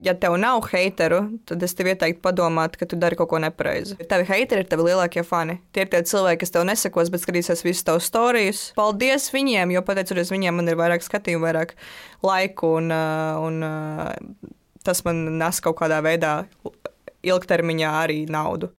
Ja tev nav heiteru, tad es tev ieteiktu padomāt, ka tu dari kaut ko nepareizi. Tavi heiteri ir tavi lielākie fani. Tie ir tie cilvēki, kas tev nesakos, bet skatīsies visus tavus stāstus. Paldies viņiem, jo pateicoties viņiem, man ir vairāk skatījumu, vairāk laiku, un, uh, un uh, tas man nes kaut kādā veidā ilgtermiņā arī naudu.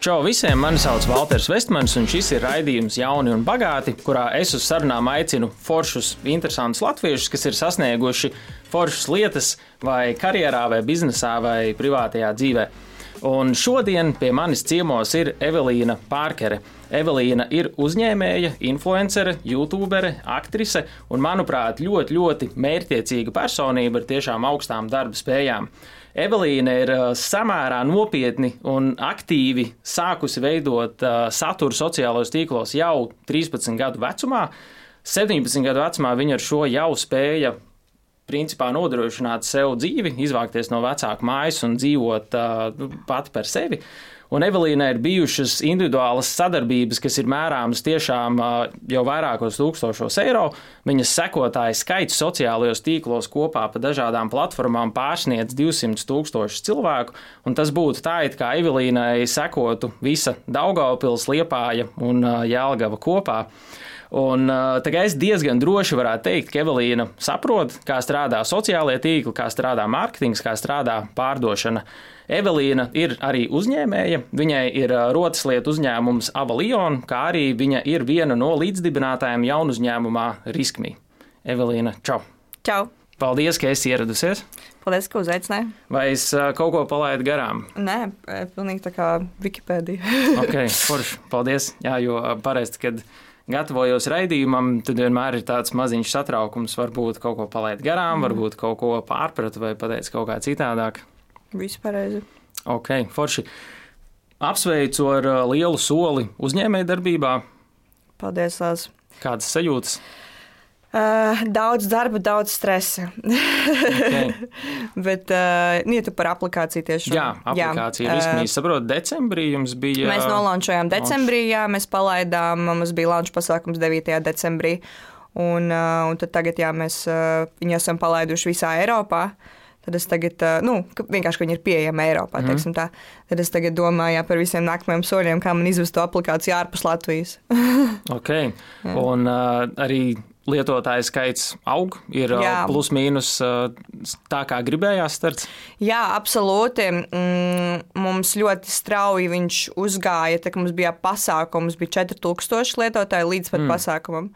Čau visiem! Mani sauc Walters Vestmans, un šis ir raidījums Jauni un Bagāti, kurā es uz sarunām aicinu foršus, interesantus latviešus, kas ir sasnieguši foršas lietas vai karjerā, vai biznesā, vai privātajā dzīvē. Un šodien pie manis ciemos ir Evelīna Pārkere. Evelīna ir uzņēmēja, influencere, youtubere, aktrise un, manuprāt, ļoti, ļoti mērķtiecīga personība ar tiešām augstām darba spējām. Evelīna ir uh, samērā nopietni un aktīvi sākusi veidot uh, saturu sociālajos tīklos jau 13 gadu vecumā. 17 gadu vecumā viņa ar šo jau spēja principā nodrošināt sev dzīvi, izvākties no vecāka mājas un dzīvot uh, pati par sevi. Un Evelīnai ir bijušas individuālas sadarbības, kas ir mērāmas tiešām jau vairākos tūkstošos eiro. Viņas sekotāju skaits sociālajos tīklos kopā pa dažādām platformām pārsniedz 200 tūkstošus cilvēku, un tas būtu tā, it kā Evelīnai sekotu visa Daugavpils, Liepāja un Jēlgava kopā. Un, tagad es diezgan droši varētu teikt, ka Evelīna saprot, kā strādā sociālajie tīkli, kā strādā mārketings, kā strādā pārdošana. Evelīna ir arī uzņēmēja. Viņai ir rotaslietu uzņēmums Avalion, kā arī viņa ir viena no līdzdibinātājiem jaunu uzņēmumā Riskmī. Evelīna, čau! Čau! Paldies, ka esi ieradusies! Paldies, ka uzaicināji. Vai es kaut ko palaidu garām? Nē, pilnīgi tā kā Wikipēdija. ok, forši. Paldies. Jā, jo parasti, kad gatavojos raidījumam, tad vienmēr ir tāds maziņš satraukums. Varbūt kaut ko palaid garām, mm. varbūt kaut ko pārpratu vai pateicu kaut kā citādāk. Viss pareizi. Ok, forši. Apsveicu ar uh, lielu soli uzņēmējdarbībā. Paldies, Lās. Kādas sajūtas? Uh, daudz darba, daudz stresa. okay. Bet, uh, nu, ja tu par aplikāciju tieši Jā, aplikācija jā. ir izsmeļota. Saprotu, decembrī jums bija. Mēs nolaunčojām decembrī, jā, mēs palaidām, mums bija launch pasākums 9. decembrī. Un, uh, un tad tagad, jā, mēs uh, viņu esam palaiduši visā Eiropā. Tad es tagad, nu, vienkārši viņi ir pieejami Eiropā, mm. Tad es tagad domāju jā, par visiem nākamajiem soļiem, kā man izvest to aplikāciju ārpus Latvijas. ok. Jā. Un uh, arī lietotāju skaits aug, ir Jā. plus mīnus tā, kā gribējās starts? Jā, absolūti. Mm, mums ļoti strauji viņš uzgāja, tā kā mums bija pasākums, bija 4000 lietotāji līdz pat mm. pasākumam.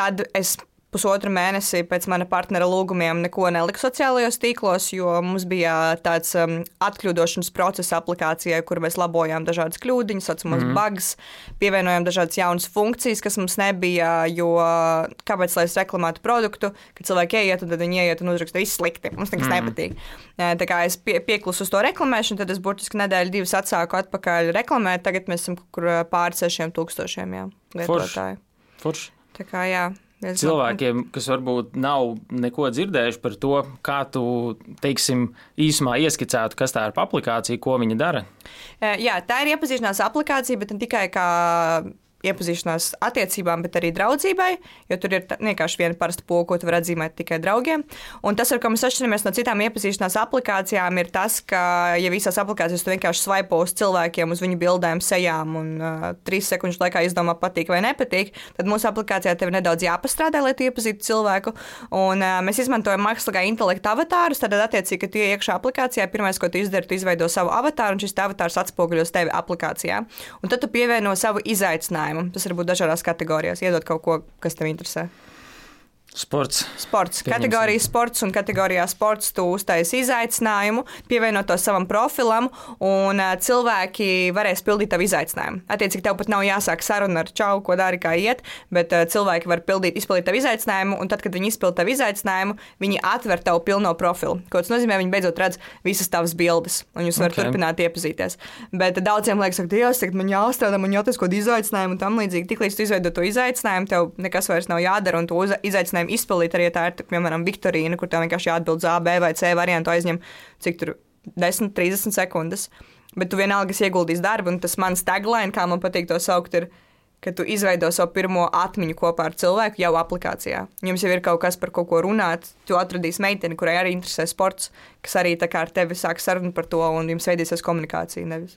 Tad es pusotru mēnesi pēc mana partnera lūgumiem neko neliku sociālajos tīklos, jo mums bija tāds um, atkļūdošanas procesa aplikācijai, kur mēs labojām dažādas kļūdiņas, saucamos mm. bugs, pievienojām dažādas jaunas funkcijas, kas mums nebija, jo kāpēc lai es reklamētu produktu, kad cilvēki ieiet, tad viņi ieiet un uzraksta viss slikti, mums nekas mm. nepatīk. Tā kā es pie, pieklusu uz to reklamēšanu, tad es burtiski nedēļu divas atsāku atpakaļ reklamēt, tagad mēs esam kur pār sešiem tūkstošiem jā, lietotāju. Forši. Forši. Tā kā jā. Cilvēkiem, kas varbūt nav neko dzirdējuši par to, kā tu, teiksim, īsumā ieskicētu, kas tā ir par aplikāciju, ko viņa dara. Jā, tā ir iepazīšanās aplikācija, bet ne tikai kā iepazīšanās attiecībām, bet arī draudzībai, jo tur ir vienkārši viena parasta poga, ko tu vari atzīmēt tikai draugiem. Un tas, ar ko mēs atšķiramies no citām iepazīšanās aplikācijām, ir tas, ka, ja visās aplikācijās tu vienkārši svaipo uz cilvēkiem, uz viņu bildēm, sejām un uh, trīs sekundžu laikā izdomā patīk vai nepatīk, tad mūsu aplikācijā tev ir nedaudz jāpastrādā, lai tu iepazītu cilvēku. Un, uh, mēs izmantojam mākslīgā intelekta avatārus, tad attiecīgi, ka tu iekšā aplikācijā, pirmais, ko tu izdari, tu izveido savu avatāru, un šis avatārs atspoguļos tevi aplikācijā. Un tad tu pievieno savu izaicinājumu risinājumu. Tas var būt dažādās kategorijās, iedot kaut ko, kas tev interesē. Sports. Sports. Kategorijā sports un kategorijā sports tu uztaisīsi izaicinājumu, pievienot to savam profilam, un cilvēki varēs pildīt tavu izaicinājumu. Attiecīgi, tev pat nav jāsāk saruna ar čau, ko dari, kā iet, bet cilvēki var pildīt, izpildīt tavu izaicinājumu, un tad, kad viņi izpild tavu izaicinājumu, viņi atver tavu pilno profilu. Ko tas nozīmē? Viņi beidzot redz visas tavas bildes, un jūs varat okay. turpināt iepazīties. Bet daudziem liekas, ka Dievs, tagad man jāstrādā, man jātaisa kaut kāda izaicinājumu, un tam līdzīgi. Tiklīdz tu izveido to izaicinājumu, tev nekas vairs nav jādara, un to izaicinājumu izaicinājumu izpildīt, arī tā ir, piemēram, Viktorīna, kur tev vienkārši jāatbild uz A, B vai C variantu aizņem cik tur 10, 30 sekundes. Bet tu vienalga esi ieguldījis darbu, un tas mans tagline, kā man patīk to saukt, ir ka tu izveido savu pirmo atmiņu kopā ar cilvēku jau aplikācijā. Jums jau ir kaut kas, par ko runāt. Tu atradīsi meiteni, kurai arī interesē sports, kas arī tā kā ar tevi sāk sarunu par to, un jums veidīsies komunikācija. Nevis,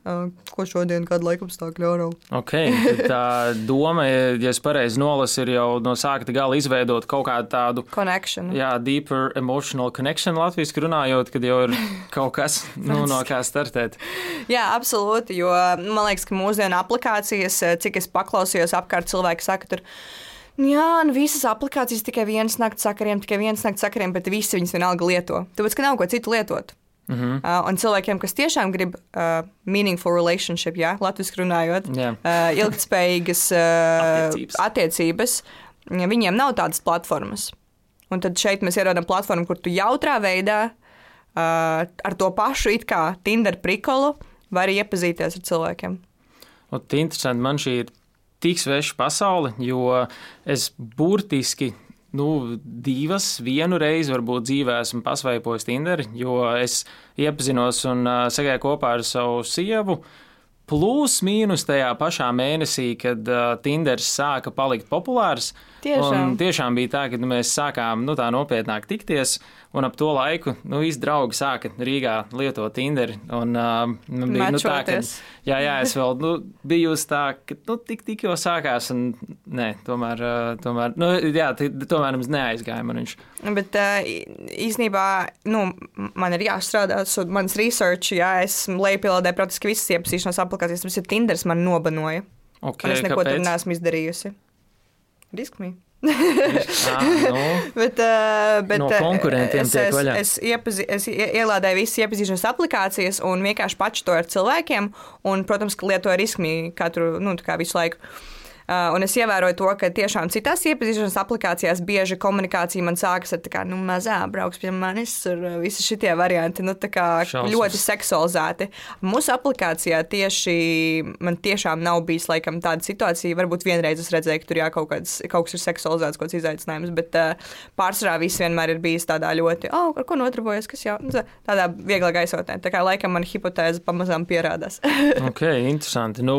ko šodien, kāda laika apstākļa ārā. Okay, tā doma, ja es pareizi nolasu, ir jau no sākta gala izveidot kaut kādu tādu connection. Jā, deeper emotional connection latviešu runājot, kad jau ir kaut kas, nu, no kā startēt. Jā, absolūti, jo man liekas, ka mūsdienu aplikācijas, cik es paklausos, klausījos apkārt, cilvēki saka, tur. Jā, nu visas aplikācijas tikai vienas naktas sakariem, tikai vienas naktas sakariem, bet visi viņas vienalga lieto. Tāpēc, ka nav ko citu lietot. Mm -hmm. uh, un cilvēkiem, kas tiešām grib uh, meaningful relationship, jā, latviešu runājot, yeah. uh, ilgspējīgas uh, attiecības, attiecības ja viņiem nav tādas platformas. Un tad šeit mēs ierodam platformu, kur tu jautrā veidā uh, ar to pašu it kā Tinder prikolu vari iepazīties ar cilvēkiem. Un interesanti, man šī ir tik sveša pasaule, jo es burtiski nu, divas, vienu reizi varbūt dzīvē esmu pasvaipojis Tinder, jo es iepazinos un uh, sagāju kopā ar savu sievu. Plus mīnus tajā pašā mēnesī, kad uh, Tinders sāka palikt populārs. Tiešām. tiešām bija tā, ka nu, mēs sākām nu, tā nopietnāk tikties. Un ap to laiku nu, visi draugi sāka Rīgā lietot Tinderi. Un, uh, bija, nu, tā, ka, jā, jā, es vēl nu, biju uz tā, ka nu, tik, tik jau sākās. Un, nē, tomēr, uh, tomēr, nu, jā, tomēr mums neaizgāja man viņš. Bet uh, īsnībā nu, man ir jāstrādā, un mans research, jā, es lejupielādēju praktiski visas iepazīšanās aplikācijas, tas ir Tinders man nobanoja. Okay, un es neko kāpēc? tur neesmu izdarījusi. Riskmi. ah, nu. bet, uh, bet, no konkurentiem es, tiek vaļā. Es, es, iepazi, es ielādēju visas iepazīšanās aplikācijas un vienkārši paču to ar cilvēkiem. Un, protams, ka lietoju riskmi katru, nu, kā visu laiku. Uh, un es ievēroju to, ka tiešām citās iepazīšanās aplikācijās bieži komunikācija man sākas ar tādu nu, mazā brauks pie manis, ar uh, visi šie varianti, nu, ļoti seksualizēti. Mūsu aplikācijā tieši man tiešām nav bijis laikam tāda situācija. Varbūt vienreiz es redzēju, ka tur jā, kaut, kāds, kaut kas ir seksualizēts, kaut kāds izaicinājums, bet uh, pārsvarā viss vienmēr ir bijis tādā ļoti, oh, ar ko nodarbojas, kas jau nu, tādā vieglā gaisotnē. Tā kā laikam man hipotēze pamazām pierādās. ok, interesanti. Nu,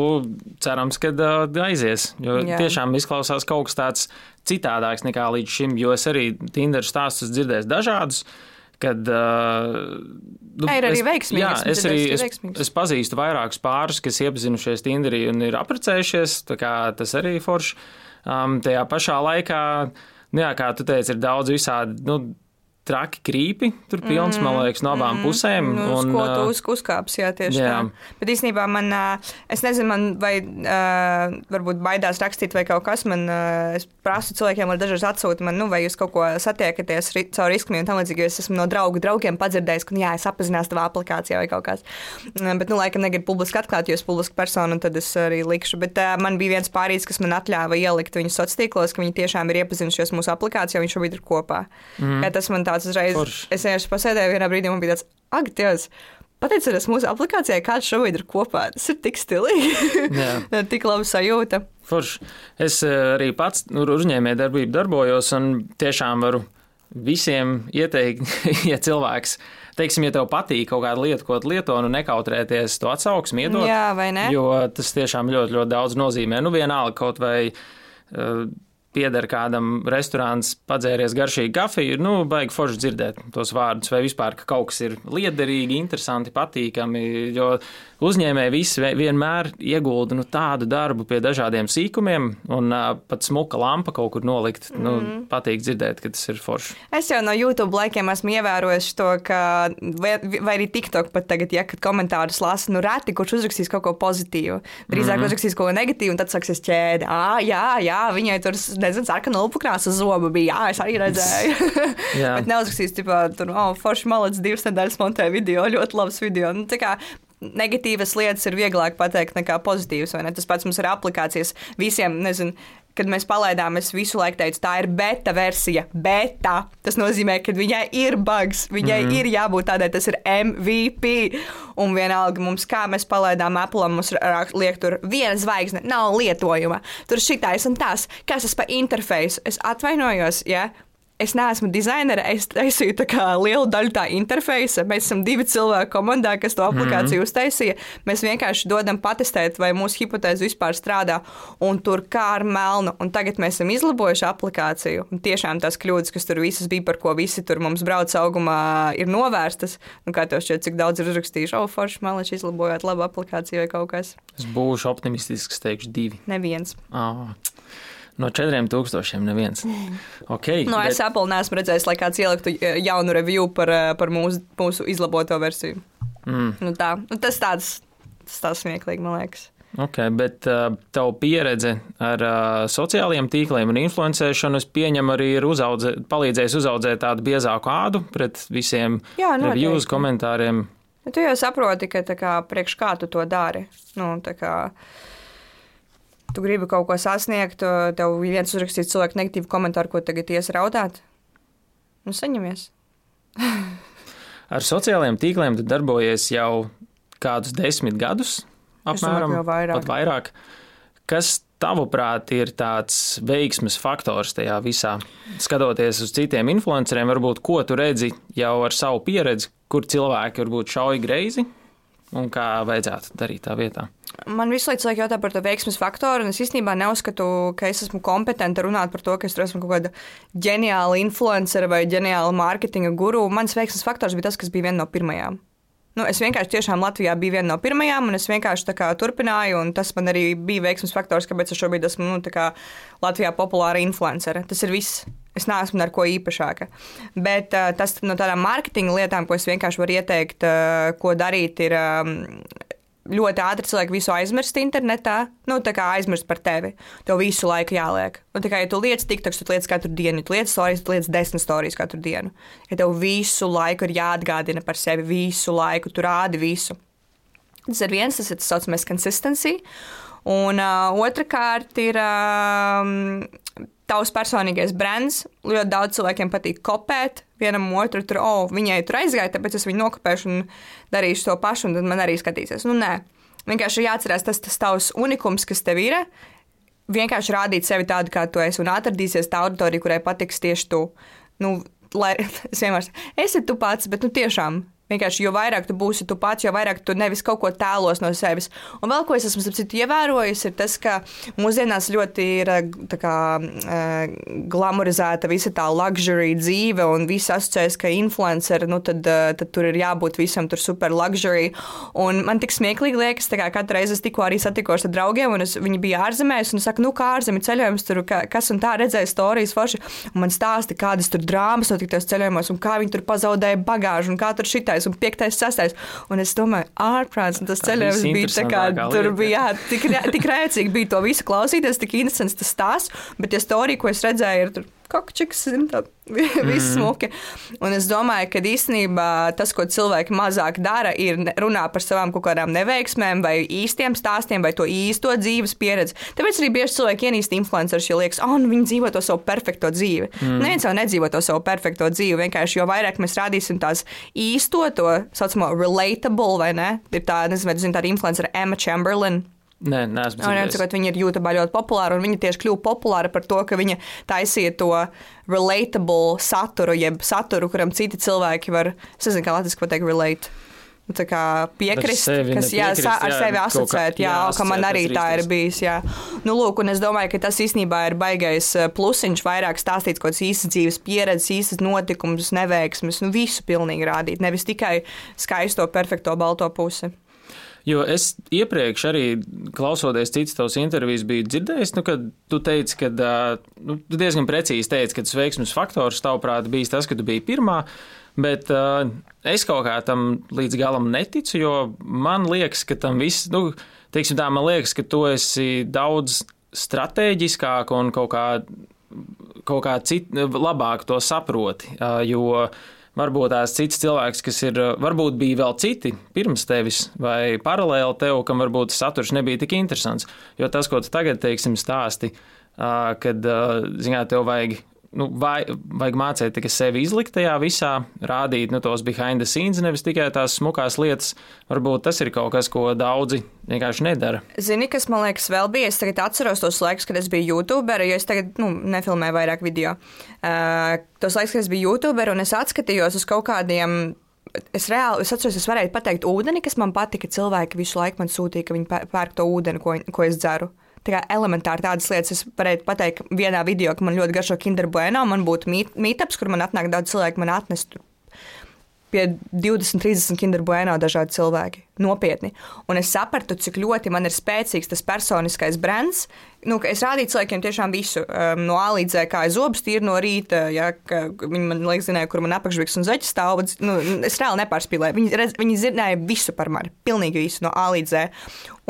cerams, ka uh, aizies. Jo Jā. tiešām izklausās kaut kas tāds citādāks nekā līdz šim, jo es arī Tinder stāstus dzirdēju dažādus. Kad, uh, nu, ir arī veiksmīgi. Jā, es arī es, es pazīstu vairākus pārus, kas iepazinušies Tinderī un ir apprecējušies. Tas arī ir forši. Um, tajā pašā laikā, nu, jā, kā tu teici, ir daudz visādi. Nu, traki krīpi, tur pilns, mm, man liekas, no abām mm, pusēm. Nu, un, ko tu uz, uzkāps, jā, tieši jā. tā. Bet īstenībā man, es nezinu, man vai varbūt baidās rakstīt vai kaut kas, man, es prasu cilvēkiem, lai dažreiz atsūta man, nu, vai jūs kaut ko satiekaties caur riskmi un tam līdzīgi, jo es esmu no draugu draugiem padzirdējis, ka, jā, es apzinās tavā aplikācijā vai kaut kāds. Bet, nu, laikam negribu publiski atklāt, jo es publiski personu, un tad es arī likšu. Bet uh, man bija viens pārīts, kas man atļāva ielikt viņu sociālos tīklos, ka viņi tiešām ir iepazinušies mūsu aplikācijā, viņš šobrīd ir kopā. Mm. Kā tas man tā tāds uzreiz. Forš. Es vienkārši pasēdēju vienā brīdī, man bija tāds, ak, Dievs! Pateicoties mūsu aplikācijai, kāds šobrīd ir kopā. Tas ir tik stilīgi. tik labi sajūta. Forši. Es eh, arī pats nu, uzņēmēju darbību darbojos un tiešām varu visiem ieteikt, ja cilvēks. Teiksim, ja tev patīk kaut kāda lieta, ko lieto, nu nekautrēties to atsauksmi, iedot. Jā, vai ne? Jo tas tiešām ļoti, ļoti daudz nozīmē. Nu, vienalga kaut vai uh, pieder kādam restorāns, padzēries garšīgi kafiju, nu, baigi forši dzirdēt tos vārdus, vai vispār ka kaut kas ir liederīgi, interesanti, patīkami. Jo uzņēmēji visi vienmēr iegulda nu, tādu darbu pie dažādiem sīkumiem, un uh, pat smuka lampa kaut kur nolikt. Mm. Nu, mhm. patīk dzirdēt, ka tas ir forši. Es jau no YouTube laikiem esmu ievērojis to, ka, vai, vai arī TikTok pat tagad, ja komentārus lasu, nu reti, kurš uzrakstīs kaut ko pozitīvu. Drīzāk mm. uzrakstīs kaut ko negatīvu, un tad sāksies ķēde. Ah, jā, jā, viņai tur, nezinu, sarkana lupukrāsa zoba bija. Jā, es arī redzēju. Bet neuzrakstīs, tipā, tur, oh, forši malets divas nedēļas montē video, ļoti labs video. Nu, negatīvas lietas ir vieglāk pateikt nekā pozitīvas. Tas pats mums ir aplikācijas. Visiem, nezinu, kad mēs palaidām, es visu laiku teicu, tā ir beta versija. Beta. Tas nozīmē, ka viņai ir bugs, viņai mm -hmm. ir jābūt tādai, tas ir MVP. Un vienalga mums, kā mēs palaidām Apple, mums liek tur viena zvaigzne, nav lietojuma. Tur šitais un tas, kas tas pa interfeisu. Es atvainojos, ja es neesmu dizainere, es taisīju lielu daļu tā interfeisa. Mēs esam divi cilvēki komandā, kas to aplikāciju mm -hmm. uztaisīja. Mēs vienkārši dodam patestēt, vai mūsu hipotēze vispār strādā, un tur kā ar melnu. Un tagad mēs esam izlabojuši aplikāciju, un tiešām tās kļūdas, kas tur visas bija, par ko visi tur mums brauc augumā, ir novērstas. Nu, kā tev šķiet, cik daudz ir uzrakstījuši, oh, forši, liekas, izlabojāt labu aplikāciju vai kaut kas? Es būšu optimistisks, teikšu divi. Neviens. Oh. No 4000 neviens. Okay, no, bet... Es Apple neesmu redzējis, lai kāds ieliktu e, jaunu review par, e, par mūsu, mūsu izlaboto versiju. Mm. Nu, tā. nu, tas tāds, tas tāds smieklīgi, man liekas. Okay, bet uh, tavu pieredze ar uh, sociālajiem tīkliem un influencēšanu, es pieņemu, arī ir uzaudzē, palīdzējis uzaudzēt tādu biezāku ādu pret visiem reviews komentāriem. Ja tu jau saproti, ka kā, priekš kā tu to dari. Nu, kā, uh, tu gribi kaut ko sasniegt, tev viens uzrakstīs cilvēku negatīvu komentāru, ko tagad ies raudāt. Nu, saņemies. Ar sociālajiem tīkliem tu darbojies jau kādus desmit gadus, apmēram domāju, vairāk. pat vairāk. Kas tavuprāt ir tāds veiksmes faktors tajā visā? Skatoties uz citiem influenceriem, varbūt ko tu redzi jau ar savu pieredzi, kur cilvēki varbūt šauj greizi un kā vajadzētu darīt tā vietā? Man visu laiku cilvēki jautā par to veiksmes faktoru, un es īstenībā neuzskatu, ka es esmu kompetenta runāt par to, ka es esmu kaut kāda ģeniāla influencera vai ģeniāla mārketinga guru. Mans veiksmes faktors bija tas, kas bija viena no pirmajām. Nu, es vienkārši tiešām Latvijā biju viena no pirmajām, un es vienkārši turpināju, un tas man arī bija veiksmes faktors, kāpēc es šobrīd esmu nu, Latvijā populāra influencere. Tas ir viss. Es neesmu neko īpašāka. Bet uh, tas no tādām mārketinga lietām, ko es vienkārši varu ieteikt, uh, ko darīt, ir um, ļoti ātri cilvēki visu aizmirst internetā. Nu, tā kā aizmirst par tevi. Tev visu laiku jāliek. Un tā kā ja tu lietas tiktoks, tu lietas katru dienu, tu lietas stāstījis, tu lietas desmit stāstījis katru dienu. Ja tev visu laiku ir jāatgādina par sevi, visu laiku tu rādi visu. Tas ir viens, tas ir tas saucamais consistency. Un uh, otrkārt ir uh, tavs personīgais brands. Ļoti daudz cilvēkiem patīk kopēt vienam otru, tur, oh, viņai tur aizgāja, tāpēc es viņu nokopēšu un darīšu to pašu, un tad man arī skatīsies. Nu, nē, vienkārši jāatcerās tas, tas tavs unikums, kas tev ir. Vienkārši rādīt sevi tādu, kā tu esi, un atradīsies tā auditorija, kurai patiks tieši tu. Nu, lai es vienmēr esi tu pats, bet nu, tiešām Vienkārši, jo vairāk tu būsi tu pats, jo vairāk tu nevis kaut ko tēlos no sevis. Un vēl ko es esmu citu, ievērojis, ir tas, ka mūsdienās ļoti ir kā, uh, glamorizēta visa tā luxury dzīve, un visi asociēs, ka influenceri, nu tad, uh, tad tur ir jābūt visam tur super luxury. Un man tik smieklīgi liekas, ka katru reizi es tikko arī satikos ar draugiem, un es, viņi bija ārzemēs, un es saku, nu kā ārzemju ceļojums, tur ka, kas un tā redzēja stāstījis forši. Un man stāsta, kādas tur drāmas notika tajos ceļojumos, un kā viņi tur pazaudēja bagāžu, un kā tur šitai piektais un piektais, sastais. Un es domāju, ārprāts, un tas ceļojums bija tā kā, tur bija, jā, tik, tik rēcīgi bija to visu klausīties, tik interesants tas stāsts, bet tie storija, ko es redzēju, ir tur kokčiks, tā viss mm. smuki. Un es domāju, ka īstenībā tas, ko cilvēki mazāk dara, ir runā par savām kaut kādām neveiksmēm vai īstiem stāstiem vai to īsto dzīves pieredzi. Tāpēc arī bieži cilvēki ienīst influencerus, jo liekas, oh, nu viņi dzīvo to savu perfekto dzīvi. Mm. Neviens jau nedzīvo to savu perfekto dzīvi. Vienkārši jo vairāk mēs rādīsim tās īsto, to saucamo relatable vai ne, ir tā, nezinu, vai zini, tāda influencera Emma Chamberlain. Nē, neesmu dzirdējis. Viņa ir YouTube ļoti populāra, un viņa tieši kļuva populāra par to, ka viņa taisīja to relatable saturu, jeb saturu, kuram citi cilvēki var, es nezinu, kā latviešu pateikt, relate. Nu, tā kā piekrist, kas jā, piekrist, ar jā, sevi asociēt, jā, jā, ka man arī tā ir bijis. Jā. Nu, lūk, un es domāju, ka tas īstenībā ir baigais eh, plusiņš, vairāk stāstīt kaut kādas īstas dzīves pieredzes, īstas notikumus, neveiksmes, nu visu pilnīgi rādīt, nevis tikai skaisto, perfekto, balto pusi. Jo es iepriekš arī klausoties citas tavas intervijas, biju dzirdējis, nu, ka tu teici, ka nu, tu diezgan precīzi teici, ka tas veiksmes faktors tavuprāt bijis tas, ka tu biji pirmā. Bet uh, es kaut kā tam līdz galam neticu, jo man liekas, ka tam viss, nu, teiksim tā, man liekas, ka tu esi daudz strateģiskāk un kaut kā, kaut kā cit, labāk to saproti. Uh, jo varbūt tās cits cilvēks, kas ir, varbūt bija vēl citi pirms tevis vai paralēli tev, kam varbūt saturs nebija tik interesants. Jo tas, ko tu tagad, teiksim, stāsti, kad, zināt, tev vajag nu, vai, vajag mācīt sevi izlikt tajā visā, rādīt nu, tos behind the scenes, nevis tikai tās smukās lietas. Varbūt tas ir kaut kas, ko daudzi vienkārši nedara. Zini, kas man liekas vēl bija? Es tagad atceros tos laikus, kad es biju YouTuber, jo es tagad nu, nefilmēju vairāk video. Uh, tos laikus, kad es biju YouTuber un es atskatījos uz kaut kādiem es reāli es atceros, es varēju pateikt ūdeni, kas man patika. Cilvēki visu laiku man sūtīja, ka viņi pērk to ūdeni, ko, ko es dzeru. Tā kā elementāri tādas lietas es varētu pateikt vienā video, ka man ļoti garšo Kinder Bueno. Man būtu meetups, kur man atnāk daudz cilvēku, man atnest pie 20, 30 Kinder Bueno dažādi cilvēki. Nopietni. Un es sapratu, cik ļoti man ir spēcīgs tas personiskais brands, nu, es rādīju cilvēkiem tiešām visu, um, no A līdz Z, kā es zobus tīru no rīta, ja, viņi man liekas, zināja, kur man apakšviks un zeķis stāv. Nu, es reāli nepārspīlēju. Viņi, redz, viņi zināja visu par mani, pilnīgi visu no A līdz Z.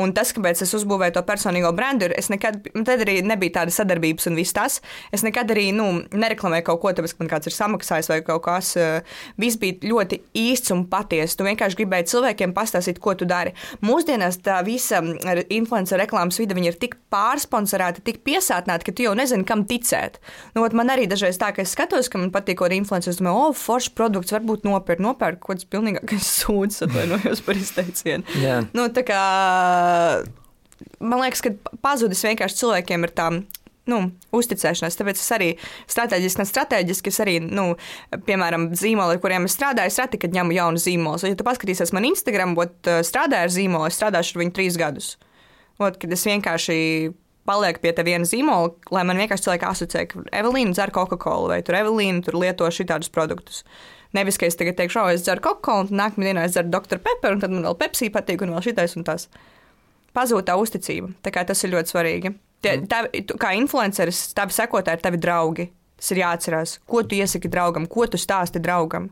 Un tas, kāpēc es uzbūvēju to personīgo brandu, ir, es nekad, tad arī nebija tāda sadarbības un viss tas. Es nekad arī nu, nereklamēju kaut ko, tāpēc, ka man kāds ir samaksājis vai kaut kas. Uh, viss bija ļoti īsts un patiess. Tu vienkārši gribēji cilvēkiem pastāstīt, ko tu dari. Mūsdienās tā visa influencer reklāmas vide ir tik pārsponsorēta tik piesātināti, ka tu jau nezini, kam ticēt. Nu, man arī dažreiz tā, ka es skatos, ka man patīk kaut kāda influencer, es domāju, o, oh, foršs produkts, varbūt nopirkt, nopirkt kaut kāds pilnīgākais sūds, atvainojos par izteicienu. Yeah. Nu, tā kā, man liekas, ka pazudis vienkārši cilvēkiem ir tām nu, uzticēšanās. Tāpēc es arī strateģiski, ne strateģiski, es arī, nu, piemēram, zīmoli, ar kuriem es strādāju, es reti, kad ņemu jaunu zīmolu. Ja tu paskatīsies man Instagram, bet strādāju ar zīmolu, es strādāšu ar viņu trīs gadus. Ot, kad es vienkārši paliek pie tā viena zīmola, lai man vienkārši cilvēki asociē, ka Evelīna dzer Coca-Cola vai tur Evelīna tur lieto šādus produktus. Nevis, ka es tagad teikšu, oh, es dzeru Coca-Cola, un nākamā dienā es dzeru Dr. Pepper, un tad man vēl Pepsi patīk, un vēl šitais un tas. Pazūd tā uzticība. Tā tas ir ļoti svarīgi. Tie, mm. tavi, tu, kā influenceris, tavi sekotāji ir tavi draugi. Tas ir jāatcerās. Ko tu iesaki draugam, ko tu stāsti draugam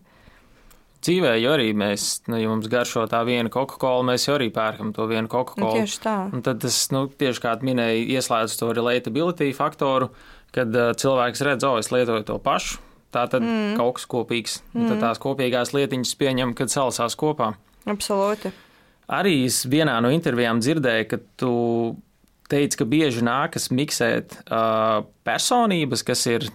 dzīvē, jo arī mēs, nu, ja mums garšo tā viena Coca-Cola, mēs jau arī pērkam to vienu Coca-Cola. Tieši tā. Un tad tas, nu, tieši kā minēja, ieslēdz to relatability faktoru, kad uh, cilvēks redz, o, es lietoju to pašu. Tā tad mm. kaut kas kopīgs. Mm. Tad tās kopīgās lietiņas pieņem, kad salasās kopā. Absolūti. Arī es vienā no intervijām dzirdēju, ka tu teici, ka bieži nākas miksēt uh, personības, kas ir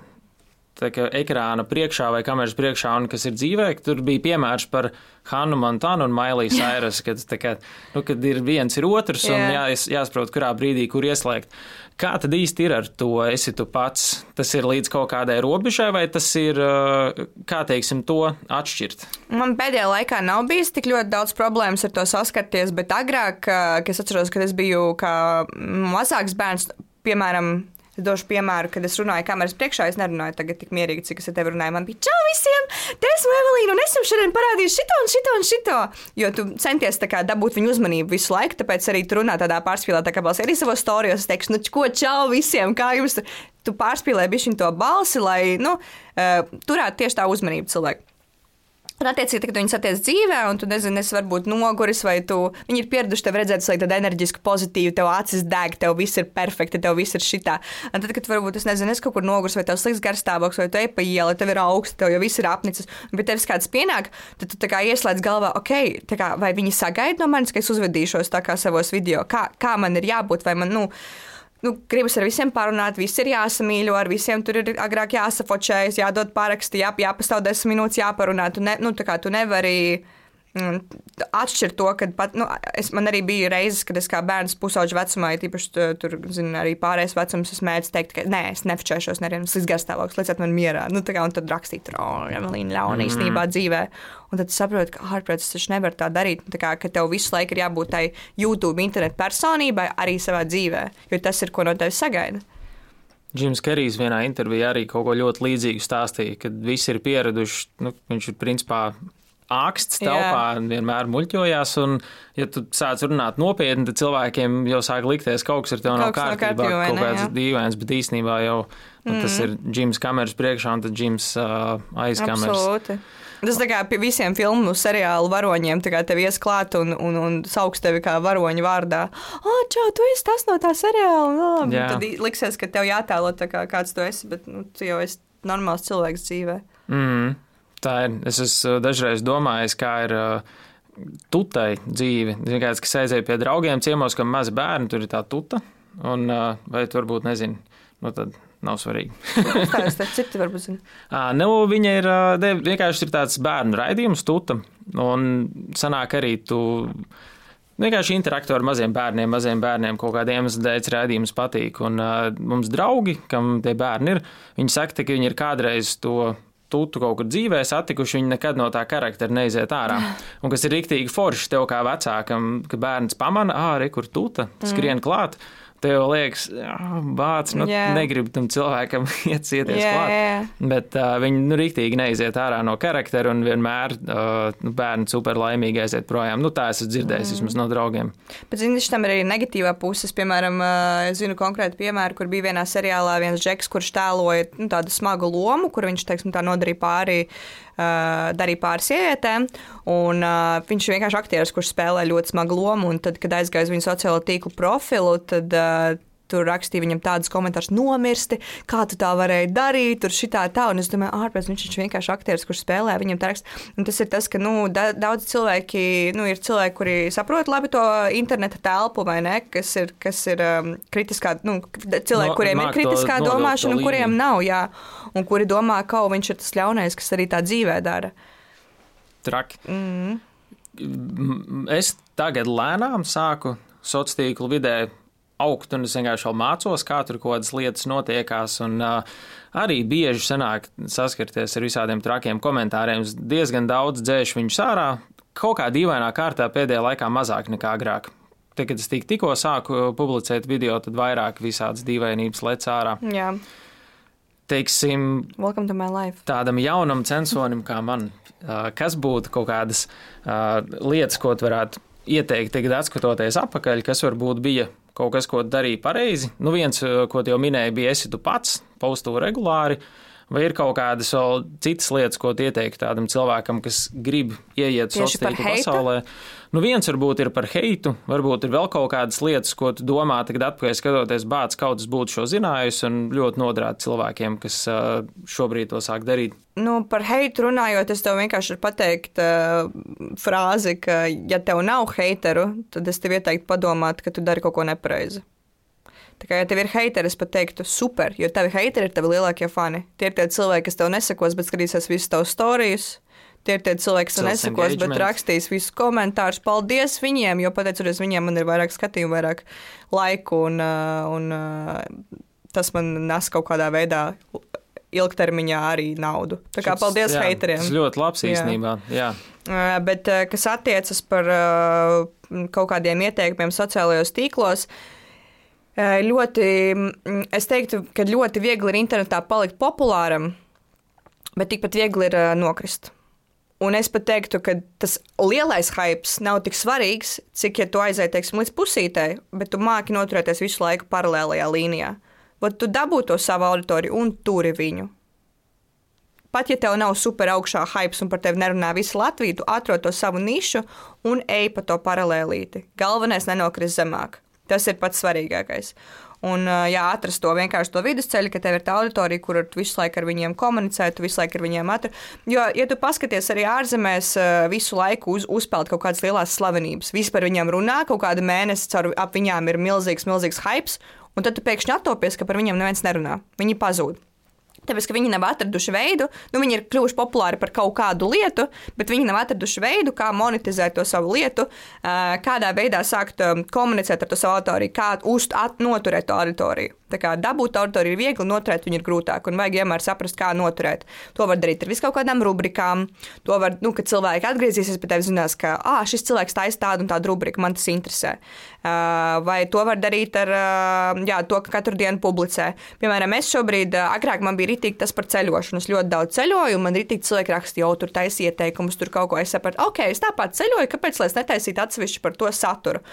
ekrāna priekšā vai kameras priekšā, un kas ir dzīvē. Tur bija piemērs par Hannu Montanu un Mailiju Sairus, kad, kā, nu, kad ir viens ir otrs un jā, jāsaprot, kurā brīdī, kur ieslēgt. Kā tad īsti ir ar to? Esi tu pats, tas ir līdz kaut kādai robežai, vai tas ir, kā teiksim, to atšķirt? Man pēdējā laikā nav bijis tik ļoti daudz problēmas ar to saskarties, bet agrāk, kad es atceros, kad es biju kā mazāks bērns, piemēram, Es došu piemēru, kad es runāju kameras priekšā. Es nerunāju tagad tik mierīgi, cik es ar tevi runāju. Man bija čau visiem, te esmu Evelīna, un es jums šodien parādīšu šito un šito un šito. Jo tu centies kā, dabūt viņu uzmanību visu laiku, tāpēc arī tu runā tādā pārspīlētā kā balsī. Arī savos storijos es teikšu, nu, ko čau visiem, kā jums. Tu pārspīlēji bišķiņu to balsi, lai nu, uh, turētu tieši tā uzmanību cilvēku. Un, attiecīgi, kad viņi satiek dzīvē, un tu nezini, es varbūt noguris, vai tu, viņi ir pieraduši tev redzēt, lai tāda enerģiski pozitīva, tev acis deg, tev viss ir perfekti, tev viss ir šitā. Un tad, kad varbūt es nezinu, es kaut kur noguris, vai tev slikts garstāvoklis, vai tu ej pa ielu, tev ir augsts, tev jau viss ir apnicis, bet tev kāds pienāk, tad tu kā ieslēdz galvā, ok, kā, vai viņi sagaida no manis, ka es uzvedīšos tā kā savos video, kā, kā man ir jābūt, vai man, nu, nu, gribas ar visiem parunāt, viss ir jāsamīļo, ar visiem tur ir agrāk jāsafočējas, jādod paraksti, jā, jāpastāv desmit minūtes, jāparunā. Tu, ne, nu, tu nevari Atšķirt to, ka pat, nu, es, man arī bija reizes, kad es kā bērns pusauģu vecumā, ja tīpaši tur, zinu, arī pārējais vecums, es mēģināju teikt, ka nē, es nefčēšos, nevienu līdz garstāvoklis, lieciet man mierā. Nu, tā kā, un tad rakstīt, oh, Emelīna, ļauna mm. īstenībā dzīvē. Un tad saprotu, ka ārprāt, es taču nevaru tā darīt. Tā kā, ka tev visu laiku ir jābūt tai YouTube internetu personībai arī savā dzīvē, jo tas ir, ko no tevis sagaida. Džims Kerijs vienā intervijā arī kaut ko ļoti līdzīgu stāstīja, kad visi ir pieraduši, nu, viņš ir principā āksts telpā Jā. vienmēr muļķojās. Un, ja tu sāc runāt nopietni, tad cilvēkiem jau sāk likties, ka kaut kas ar tevi nav kārtībā, no kaut kāds dīvains, bet īstenībā jau nu, mm. tas ir Džims kameras priekšā un tad Džims uh, aiz kameras. Absolūti. Tas tā kā pie visiem filmu seriālu varoņiem, tā kā tev iesklāt un, un, un sauks tevi kā varoņa vārdā. Ah, čau, tu esi tas no tā seriāla. No, tad liksies, ka tev jātēlo tā kā kāds tu esi, bet nu, tu jau esi normāls cilvēks dzīvē. Mm. Tā ir. Es esmu dažreiz domājis, kā ir uh, tutai dzīve. Kāds, kas aizēja pie draugiem ciemos, kam mazi bērni, tur ir tā tuta. Un, uh, vai tu varbūt nezini, nu tad nav svarīgi. Tas ir citi, varbūt. Zin. nu, viņa ir ne, vienkārši ir tāds bērnu raidījums, tuta. Un sanāk arī tu. Vienkārši interaktu ar maziem bērniem, maziem bērniem kaut kādiem iemesliem rādījums patīk. Un uh, mums draugi, kam tie bērni ir, viņi saka, ka viņi ir kādreiz to tutu kaut kur dzīvē satikuši, viņi nekad no tā karaktera neiziet ārā. Un kas ir rīktīgi forši tev kā vecākam, ka bērns pamana, ah, re, kur tuta, skrien mm. klāt tev liekas, bācis, nu, yeah. negribu tam cilvēkam iet cieties yeah, klāt. Yeah. Bet uh, viņi nu, rīktīgi neiziet ārā no karaktera un vienmēr uh, nu, bērni super laimīgi aiziet projām. Nu, tā es esmu dzirdējis mm. vismaz no draugiem. Bet, zini, tam ir arī negatīvā puses. Piemēram, uh, es zinu konkrētu piemēru, kur bija vienā seriālā viens džeks, kurš tēloja nu, tādu smagu lomu, kur viņš, teiksim, tā nodarīja pāri uh, darīja pāris sievietēm. Un, uh, viņš ir vienkārši aktieris, kurš spēlē ļoti smagu lomu. Tad, kad aizgāja uz viņa sociālo tīklu profilu, tad uh, tur rakstīja viņam tādus komentārus, nomirsti, kā tu tā varēji darīt, tur šitā tā. Un es domāju, ārpus viņš ir vienkārši aktieris, kurš spēlē viņam tā raksta. Un tas ir tas, ka nu, da, daudz cilvēki, nu, ir cilvēki, kuri saprot labi to interneta telpu, vai ne, kas ir, kas ir um, kritiskā, nu, cilvēki, no, kuriem ir kritiskā to, domāšana, un kuriem nav, jā, un kuri domā, ka viņš ir tas ļaunais, kas arī tā dzīvē dara. Traki. Mm. Es tagad lēnām sāku sociālo tīklu vidē augt, un es vienkārši vēl mācos, kā tur kaut kādas lietas notiekās. Un, uh, arī bieži sanāk saskarties ar visādiem trakiem komentāriem. Es diezgan daudz dzēšu viņus ārā, kaut kā dīvainā kārtā pēdējā laikā mazāk nekā agrāk. Tad, kad es tik, tikko sāku publicēt video, tad vairāk visādas dīvainības lec ārā. Jā. Teiksim, tādam jaunam censonim kā man, kas būtu kaut kādas uh, lietas, ko varētu ieteikt, tagad skatoties atpakaļ, kas varbūt bija kaut kas, ko darīja pareizi. Nu, viens, eh, ko jau minēja, bija esi tu pats, paustu regulāri. Vai ir kaut kādas vēl citas lietas, ko ieteikt tādam cilvēkam, kas grib ieiet sociālajā pasaulē? Nu, viens varbūt ir par heitu, varbūt ir vēl kaut kādas lietas, ko tu domā, tagad atpakaļ skatoties, bācis kaut kas būtu šo zinājis un ļoti noderētu cilvēkiem, kas šobrīd to sāk darīt. Nu, par heitu runājot, es tev vienkārši varu pateikt uh, frāzi, ka, ja tev nav heiteru, tad es tev ieteiktu padomāt, ka tu dari kaut ko nepareizi. Tā kā, ja tev ir heiteri, es pat teiktu, super, jo tavi heiteri ir tavi lielākie fani. Tie ir tie cilvēki, kas tev nesakos, bet skatīsies visus tavus stāstus. Tie ir tie cilvēki, kas nesakos, bet rakstīs visus komentārus. Paldies viņiem, jo pateicoties viņiem, man ir vairāk skatījumu, vairāk laiku, un, uh, un uh, tas man nes kaut kādā veidā ilgtermiņā arī naudu. Tā kā paldies jā, heiteriem. Tas ļoti labs īstenībā. Jā. Jā. Uh, bet kas attiecas par kaut kādiem ieteikumiem sociālajos tīklos, uh, ļoti, es teiktu, ka ļoti viegli ir internetā palikt populāram, bet tikpat viegli ir nokrist. Un es pat teiktu, ka tas lielais hype nav tik svarīgs, cik ja tu aizēji teiksim, līdz pusītei, bet tu māki noturēties visu laiku paralēlajā līnijā. Tad tu dabū to savu auditoriju un turi viņu. Pat ja tev nav super augšā hype un par tevi nerunā visa Latvija, tu atrod to savu nišu un ej pa to paralēlīti. Galvenais nenokrist zemāk. Tas ir pats svarīgākais. Un, jā, atrast to vienkārši to vidusceļu, ka tev ir tā auditorija, kur tu visu laiku ar viņiem komunicē, tu visu laiku ar viņiem atrod. Jo, ja tu paskaties arī ārzemēs, visu laiku uz, uzpeld kaut kādas lielas slavenības, visi par viņiem runā, kaut kāda mēnesi caur ap viņām ir milzīgs, milzīgs hype, un tad tu pēkšņi attopies, ka par viņiem neviens nerunā. Viņi pazūd. Tāpēc, ka viņi nav atraduši veidu, nu, viņi ir kļuvuši populāri par kaut kādu lietu, bet viņi nav atraduši veidu, kā monetizēt to savu lietu, kādā veidā sākt komunicēt ar to savu auditoriju, kā uz, noturēt to auditoriju. Dabūt auditoriju ir viegli, noturēt viņu ir grūtāk, un vajag vienmēr saprast, kā noturēt. To var darīt ar viskaut kādām rubrikām. To var, nu, kad cilvēki atgriezīsies pie tevis, zinās, ka ah, šis cilvēks taisa tādu un tādu rubriku, man tas interesē. Vai to var darīt ar jā, to, ka katru dienu publicē. Piemēram, es šobrīd, agrāk man bija ritīgi tas par ceļošanu. Es ļoti daudz ceļoju, man ritīgi cilvēki rakstīja, tur taisa ieteikumus, tur kaut ko es sapratu. Ok, es tāpat ceļoju, kāpēc lai es netaisītu atsevišķi par to saturu?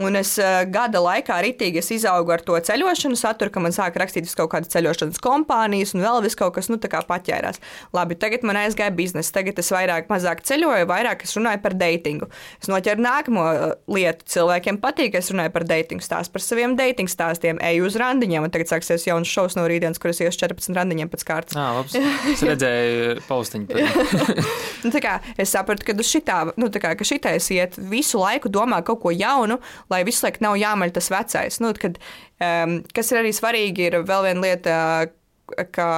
Un es gada laikā ritīgi izaugu ar to ceļošanu saturu, ka man sāka rakstīt kaut kādas ceļošanas kompānijas un vēl vis kaut kas, nu, tā kā paķērās. Labi, tagad man aizgāja biznesa, tagad es vairāk, mazāk ceļoju, vairāk es runāju par datingu. Es noķeru nākamo lietu. Cilvēkiem patīk, ka es runāju par datingu stāstu, par saviem datingu stāstiem, eju uz randiņiem, un tagad sāksies jauns šovs no rītdienas, kuras iešu 14 randiņiem pēc kārtas. Jā, labs. Es redzēju paustiņu. nu, kā, es sapratu, ka, šitā, nu, kā, ka šitais iet visu laiku domā kaut ko jaunu, lai visu laiku nav jāmaļ tas vecais. Nu, kad, kas ir arī arī svarīgi ir vēl viena lieta, ka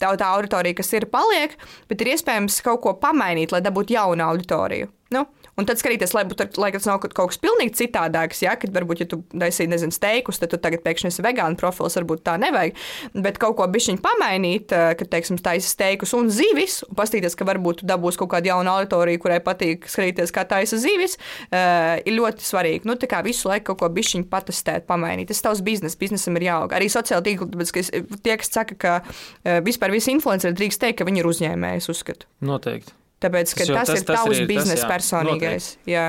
tā, tā auditorija, kas ir, paliek, bet ir iespējams kaut ko pamainīt, lai dabūtu jaunu auditoriju. Nu, Un tad skatīties, lai, būt, lai tas nav kaut kas pilnīgi citādāks. Ja, kad varbūt, ja tu taisīji, nezinu, steikus, tad tu tagad pēkšņi esi vegāns profils, varbūt tā nevajag. Bet kaut ko bišķiņu pamainīt, eh, kad, teiksim, taisa steikus un zivis, un paskatīties, ka varbūt tu dabūsi kaut kādu jaunu auditoriju, kurai patīk skatīties, kā taisa zivis, uh, ir ļoti svarīgi. Nu, tā kā visu laiku kaut ko bišķiņu patestēt, pamainīt. Tas tavs bizness, biznesam ir jāaug. Arī sociāli tīkli, tāpēc, ka es, tie, kas saka, ka uh, vispār visi influenceri drīkst teikt, ka viņi ir uzņēmēji, es uzskatu. Noteikti. Tāpēc, ka tas, tas, tas ir tavs biznesa personīgais. Jā,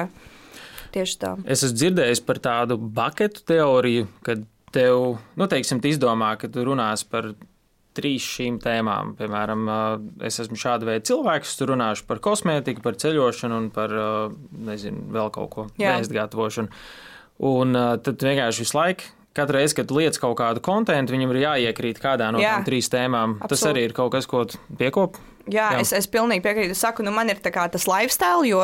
tieši tā. Es esmu dzirdējis par tādu buketu teoriju, kad tev, nu, teiksim, izdomā, ka tu runās par trīs šīm tēmām. Piemēram, es esmu šāda veida cilvēks, tur runāšu par kosmētiku, par ceļošanu un par, nezinu, vēl kaut ko, vēst gatavošanu. Un tad vienkārši visu laiku katru reizi, kad lietas kaut kādu kontekstu, viņam ir jāiekrīt kādā no tām trīs tēmām. Absolut. Tas arī ir kaut kas, ko piekop. Jā, Jā, es, es pilnīgi piekrītu. Es saku, nu, man ir tas lifestyle, jo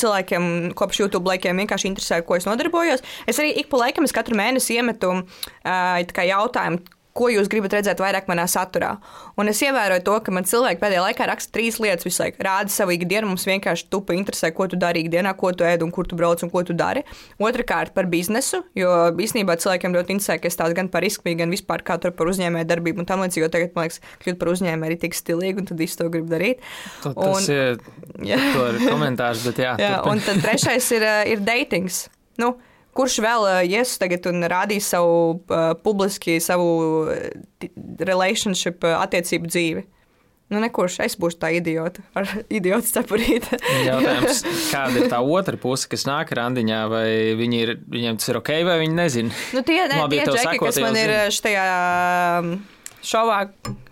cilvēkiem kopš YouTube laikiem vienkārši interesē, ko es nodarbojos. Es arī ik pa laikam, es katru mēnesi iemetu uh, jautājumu, ko jūs gribat redzēt vairāk manā saturā. Un es ievēroju to, ka man cilvēki pēdējā laikā raksta trīs lietas visu laiku. Rāda savu ikdienu, mums vienkārši tupa interesē, ko tu dari ikdienā, ko tu ēd un kur tu brauc un ko tu dari. Otrakārt par biznesu, jo īstenībā cilvēkiem ļoti interesē, ka es tās gan par risku, gan vispār kā tur par uzņēmēju darbību un tam līdzīgi, jo tagad, man liekas, kļūt par uzņēmēju ir tik stilīgi un tad visu to grib darīt. Tad un, tas ir, ir komentārs, bet jā. jā un tad trešais ir, ir datings. Nu, Kurš vēl ies tagad un rādīs savu uh, publiski, savu relationship attiecību dzīvi? Nu, nekurš es būšu tā idiota ar idiotu cepurīti. Jautājums, kāda ir tā otra puse, kas nāk randiņā, vai viņi ir, viņiem tas ir ok, vai viņi nezina? Nu, tie, ne, Labi, tie džeki, kas man ir šajā šovā,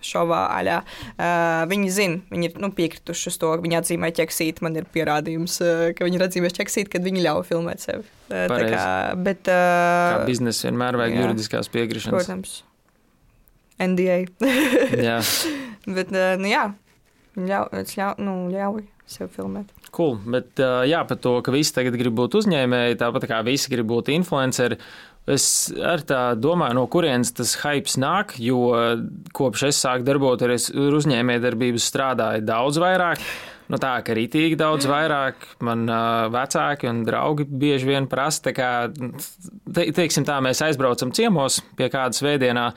šovā aļā. Uh, viņi zina, viņi ir nu, piekrituši uz to, ka viņi atzīmē ķeksīti. Man ir pierādījums, uh, ka viņi ir atzīmējuši ķeksīti, kad viņi ļauj filmēt sevi. Uh, kā, bet, uh, kā biznesa vienmēr vajag jā, juridiskās piekrišanas. Protams. NDA. jā. Bet, uh, nu jā, ļauj, ļauj, nu, ļauj sev filmēt. Cool, bet jā, par to, ka visi tagad grib būt uzņēmēji, tāpat kā visi grib būt influenceri. Es ar tā domāju, no kurienes tas hype nāk, jo kopš es sāku darboties ar uzņēmējdarbību, strādāju daudz vairāk. Nu, tā kā rītīgi daudz vairāk, man uh, vecāki un draugi bieži vien prasa, kā, te, teiksim tā, mēs aizbraucam ciemos pie kādas vēdienā.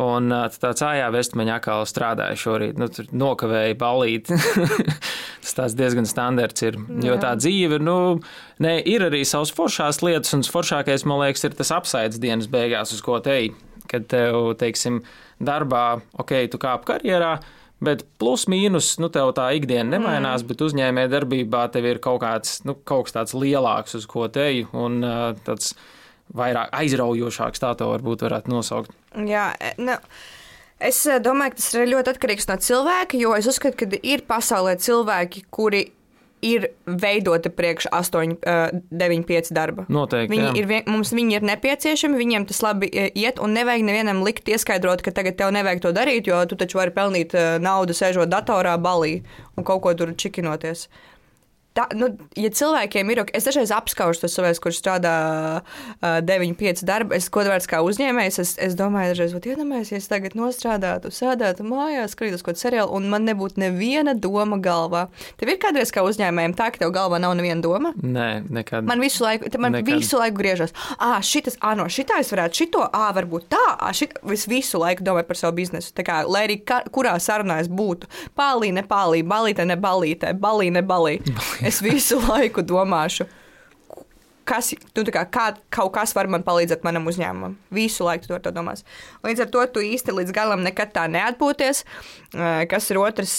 Un tāds ājā vestmeņa atkal strādāja šorīt, nu, tur nokavēja balīti. tas diezgan standarts ir. Jo tā dzīve, nu, ne, ir arī savas foršās lietas, un foršākais, man liekas, ir tas apsaids dienas beigās, uz ko te. Kad tev, teiksim, darbā, ok, tu kāp karjerā, bet plus mīnus, nu, tev tā ikdiena nemainās, mm. bet uzņēmē darbībā tev ir kaut kāds, nu, kaut kas tāds lielāks, uz ko te ej, un tāds vairāk aizraujošāks, tā to varbūt varētu nosaukt. Jā, nu. Es eh, domāju, ka tas ir ļoti atkarīgs no cilvēka, jo es uzskatu, ka ir pasaulē cilvēki, kuri ir veidota priekš 8, 9, 5 darba. Noteikti. Viņi jā. ir, mums viņi ir nepieciešami, viņiem tas labi eh, iet, un nevajag nevienam likt ieskaidrot, ka tagad tev nevajag to darīt, jo tu taču vari pelnīt naudu sēžot datorā, balī un kaut ko tur čikinoties. Tā, nu, ja cilvēkiem ir, es dažreiz apskaužu tos cilvēkus, kurš strādā uh, 9, 5 darbu, es kaut kādā kā uzņēmējs, es, es domāju, dažreiz, vat iedomājieties, ja es tagad nostrādātu, sēdētu mājās, skatītos kaut kādu seriālu, un man nebūtu neviena doma galvā. Tev ir kādreiz kā uzņēmējiem tā, ka tev galvā nav neviena doma? Nē, nekad. Man visu laiku, man nekad. visu laiku griežas, ah, šitas, ah, no šitā es varētu, šito, ah, varbūt tā, ah, šit, es visu laiku domāju par savu biznesu. Tā kā, lai arī ka, kurā sarunā es būtu, pālī, ne pālī, balīte, ne balīte, balī, ne balī. Es visu laiku domāšu, kas, nu, kā, kā kaut kas var man palīdzēt manam uzņēmumam. Visu laiku tu to domās. Līdz ar to tu īsti līdz galam nekad tā neatpūties. Kas ir otrs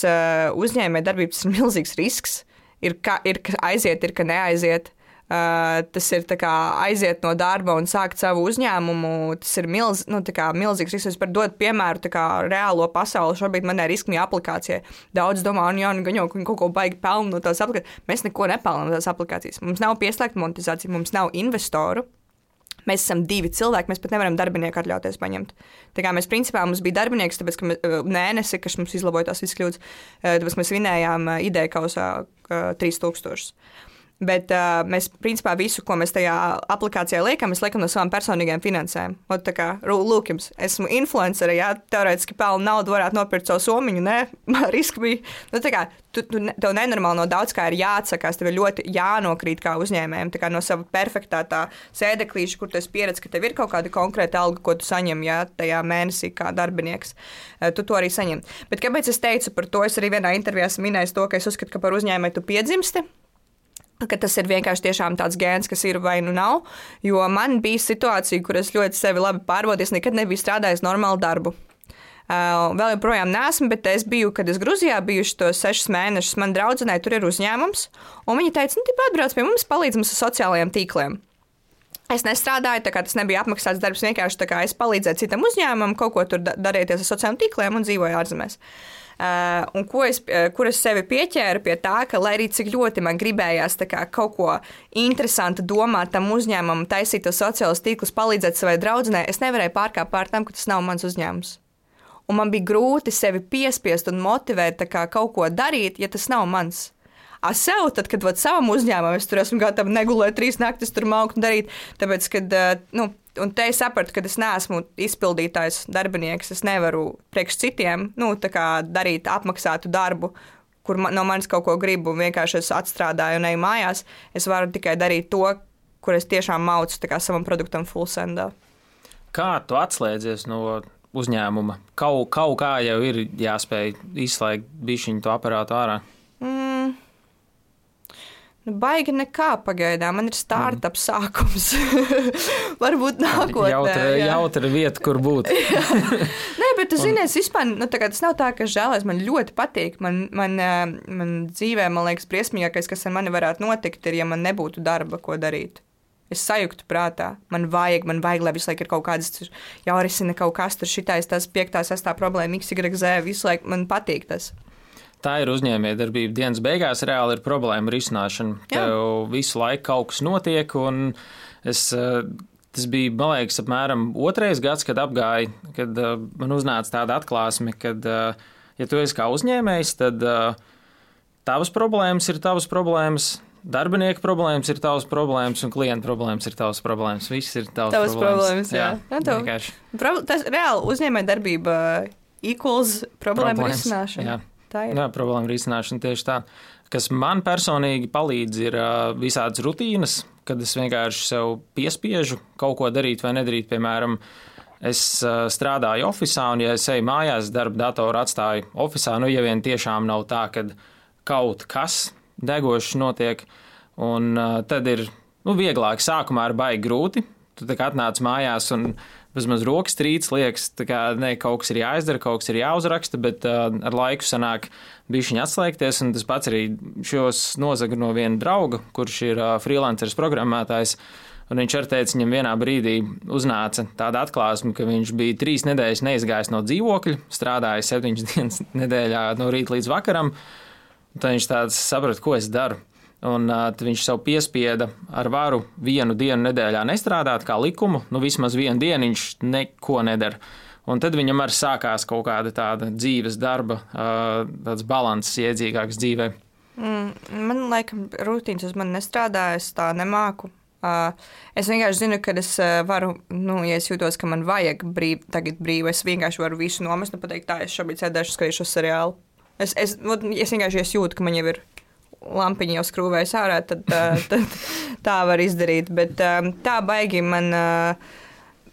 uzņēmē darbības, ir milzīgs risks. Ir, ka, ir aiziet, ir ka neaiziet. Uh, tas ir aiziet no darba un sākt savu uzņēmumu. Tas ir milz, nu, milzīgs risks. Es par dodu piemēru kā, reālo pasauli. Šobrīd man ir riskņu aplikācija. Daudz domā, nu, jā, nu, gan jau kaut ko baigi pelna no tās aplikācijas. Mēs neko nepelnām no tās aplikācijas. Mums nav pieslēgta monetizācija, mums nav investoru. Mēs esam divi cilvēki, mēs pat nevaram darbinieku atļauties paņemt. Tā kā mēs principā mums bija darbinieks, tāpēc, ka mēs, Nēnesi, kas mums izlaboja tās visas kļūdas, tāpēc mēs vinējām ideja kausā 3000. Bet uh, mēs, principā, visu, ko mēs tajā aplikācijā liekam, mēs liekam no savām personīgajām finansēm. Un, tā kā, lūk, jums, esmu influencer, jā, teorētiski pelnu naudu, varētu nopirkt savu somiņu, nē, riski bija. Nu, tā kā, tu, tu, tev nenormāli no daudz kā ir jāatsakās, tev ir ļoti jānokrīt kā uzņēmējiem, kā no sava perfektā tā sēdeklīša, kur tu esi pieredzējis, ka tev ir kaut kāda konkrēta alga, ko tu saņem, jā, tajā mēnesī kā darbinieks. Tu to arī saņem. Bet kāpēc es teicu par to? Es arī vienā intervijā minējis to, ka es uzskatu, ka par uzņēmēju tu piedzimsti ka tas ir vienkārši tāds gēns, kas ir vai nu nav. Jo man bija situācija, kur es ļoti sevi labi pārbaudīju, es nekad nebiju strādājis normālu darbu. Uh, vēl joprojām neesmu, bet es biju, kad es Grūzijā biju tos sešus mēnešus. Man draudzenei tur ir uzņēmums, un viņa teica, nu, tā atbrauc pie mums, palīdz mums ar sociālajiem tīkliem. Es nestrādāju, tā kā tas nebija apmaksāts darbs. Vienkārši es palīdzēju citam uzņēmumam, kaut ko tur darīties ar sociālajiem tīkliem un dzīvoju ārzemēs. Uh, un ko es, uh, kur es sevi pieķēru pie tā, ka, lai arī cik ļoti man gribējās kā, kaut ko interesantu domāt tam uzņēmumam, taisīt tos sociālos tīklus, palīdzēt savai draudzenei, es nevarēju pārkāpt pār tam, ka tas nav mans uzņēmums. Un man bija grūti sevi piespiest un motivēt kā, kaut ko darīt, ja tas nav mans. A sev, tad, kad vat, savam uzņēmumam es tur esmu gatava negulēt trīs naktis, tur maukt un darīt, tāpēc, kad, nu, Un te es sapratu, ka es neesmu izpildītājs darbinieks. Es nevaru priekš citiem nu, darīt apmaksātu darbu, kur man, no manis kaut ko gribu, un vienkārši es atstrādāju un eju mājās. Es varu tikai darīt to, kur es tiešām maucu kā, savam produktam full sendā. Kā tu atslēdzies no uzņēmuma? Kaut, kaut kā jau ir jāspēj izslēgt bišķiņu to aparātu ārā. Mm. Nu, baigi nekā pagaidām. Man ir startup mm. sākums. Varbūt nākotnē. Jautra, jā. jautra vieta, kur būt. Nē, bet tu zini, es vispār, nu, tā tas nav tā, ka žēlēs man ļoti patīk. Man, man, eh, man dzīvē, man liekas, briesmīgākais, kas ar mani varētu notikt, ir, ja man nebūtu darba, ko darīt. Es sajūtu prātā, man vajag, man vajag, lai visu laiku ir kaut kādas jārisina kaut kas, tur šitais, tas piektā, sestā problēma, XYZ, visu laiku man patīk tas tā ir uzņēmējdarbība. Dienas beigās reāli ir problēma risināšana. Jā. Tev visu laiku kaut kas notiek, un es. Eh, tas bija, man liekas, apmēram otrais gads, kad apgāja, kad uh, man uznāca tāda atklāsme, ka, uh, ja tu esi kā uzņēmējs, tad uh, tavas problēmas ir tavas problēmas, darbinieku problēmas ir tavas problēmas, un klienta problēmas ir tavas problēmas. Viss ir tavas, tavas problēmas. problēmas jā, jā. jā tev, pro, tas reāli uzņēmējdarbība equals problēma risināšana. Tā ir. Jā, problēma risināšana tieši tā. Kas man personīgi palīdz, ir visādas rutīnas, kad es vienkārši sev piespiežu kaut ko darīt vai nedarīt. Piemēram, es strādāju oficiālā, un, ja es eju mājās, darba datoru atstāju oficiālā, nu, ja vien tiešām nav tā, ka kaut kas degošs notiek, un tad ir nu, vieglāk. Sākumā ir baigi grūti. Tu atnāc mājās un bezmaz rokas trīc, liekas, ka kaut kas ir jāizdara, kaut kas ir jāuzraksta, bet uh, ar laiku sanāk bišķiņi atslēgties. Un tas pats arī šos nozaga no viena drauga, kurš ir uh, freelanceris programmētājs. Un viņš arī teica, viņam vienā brīdī uznāca tāda atklāsme, ka viņš bija trīs nedēļas neizgājis no dzīvokļa, strādājis septiņas dienas nedēļā no rīta līdz vakaram. Tad viņš tāds saprata, ko es daru. Un uh, viņš sev piespieda ar varu vienu dienu nedēļā nestrādāt, kā likumu. Nu, vismaz vienu dienu viņš neko nedara. Un tad viņam arī sākās kaut kāda tāda dzīves darba, uh, tāds līdzsvars, iedzīgāks dzīvē. Mm, man liekas, rutīnas uz mani nestrādā, es tā nemāku. Uh, es vienkārši zinu, ka es uh, varu, nu, ja es jūtos, ka man vajag brīv, tagad brīvi, es vienkārši varu visu nomest un pateikt, tā, es šobrīd sēdēšu, skatīšos seriālu. Es, es, es vienkārši es jūtu, ka man jau ir lampiņu jau skrūvējas ārā, tad, tad tā var izdarīt. Bet tā baigi man.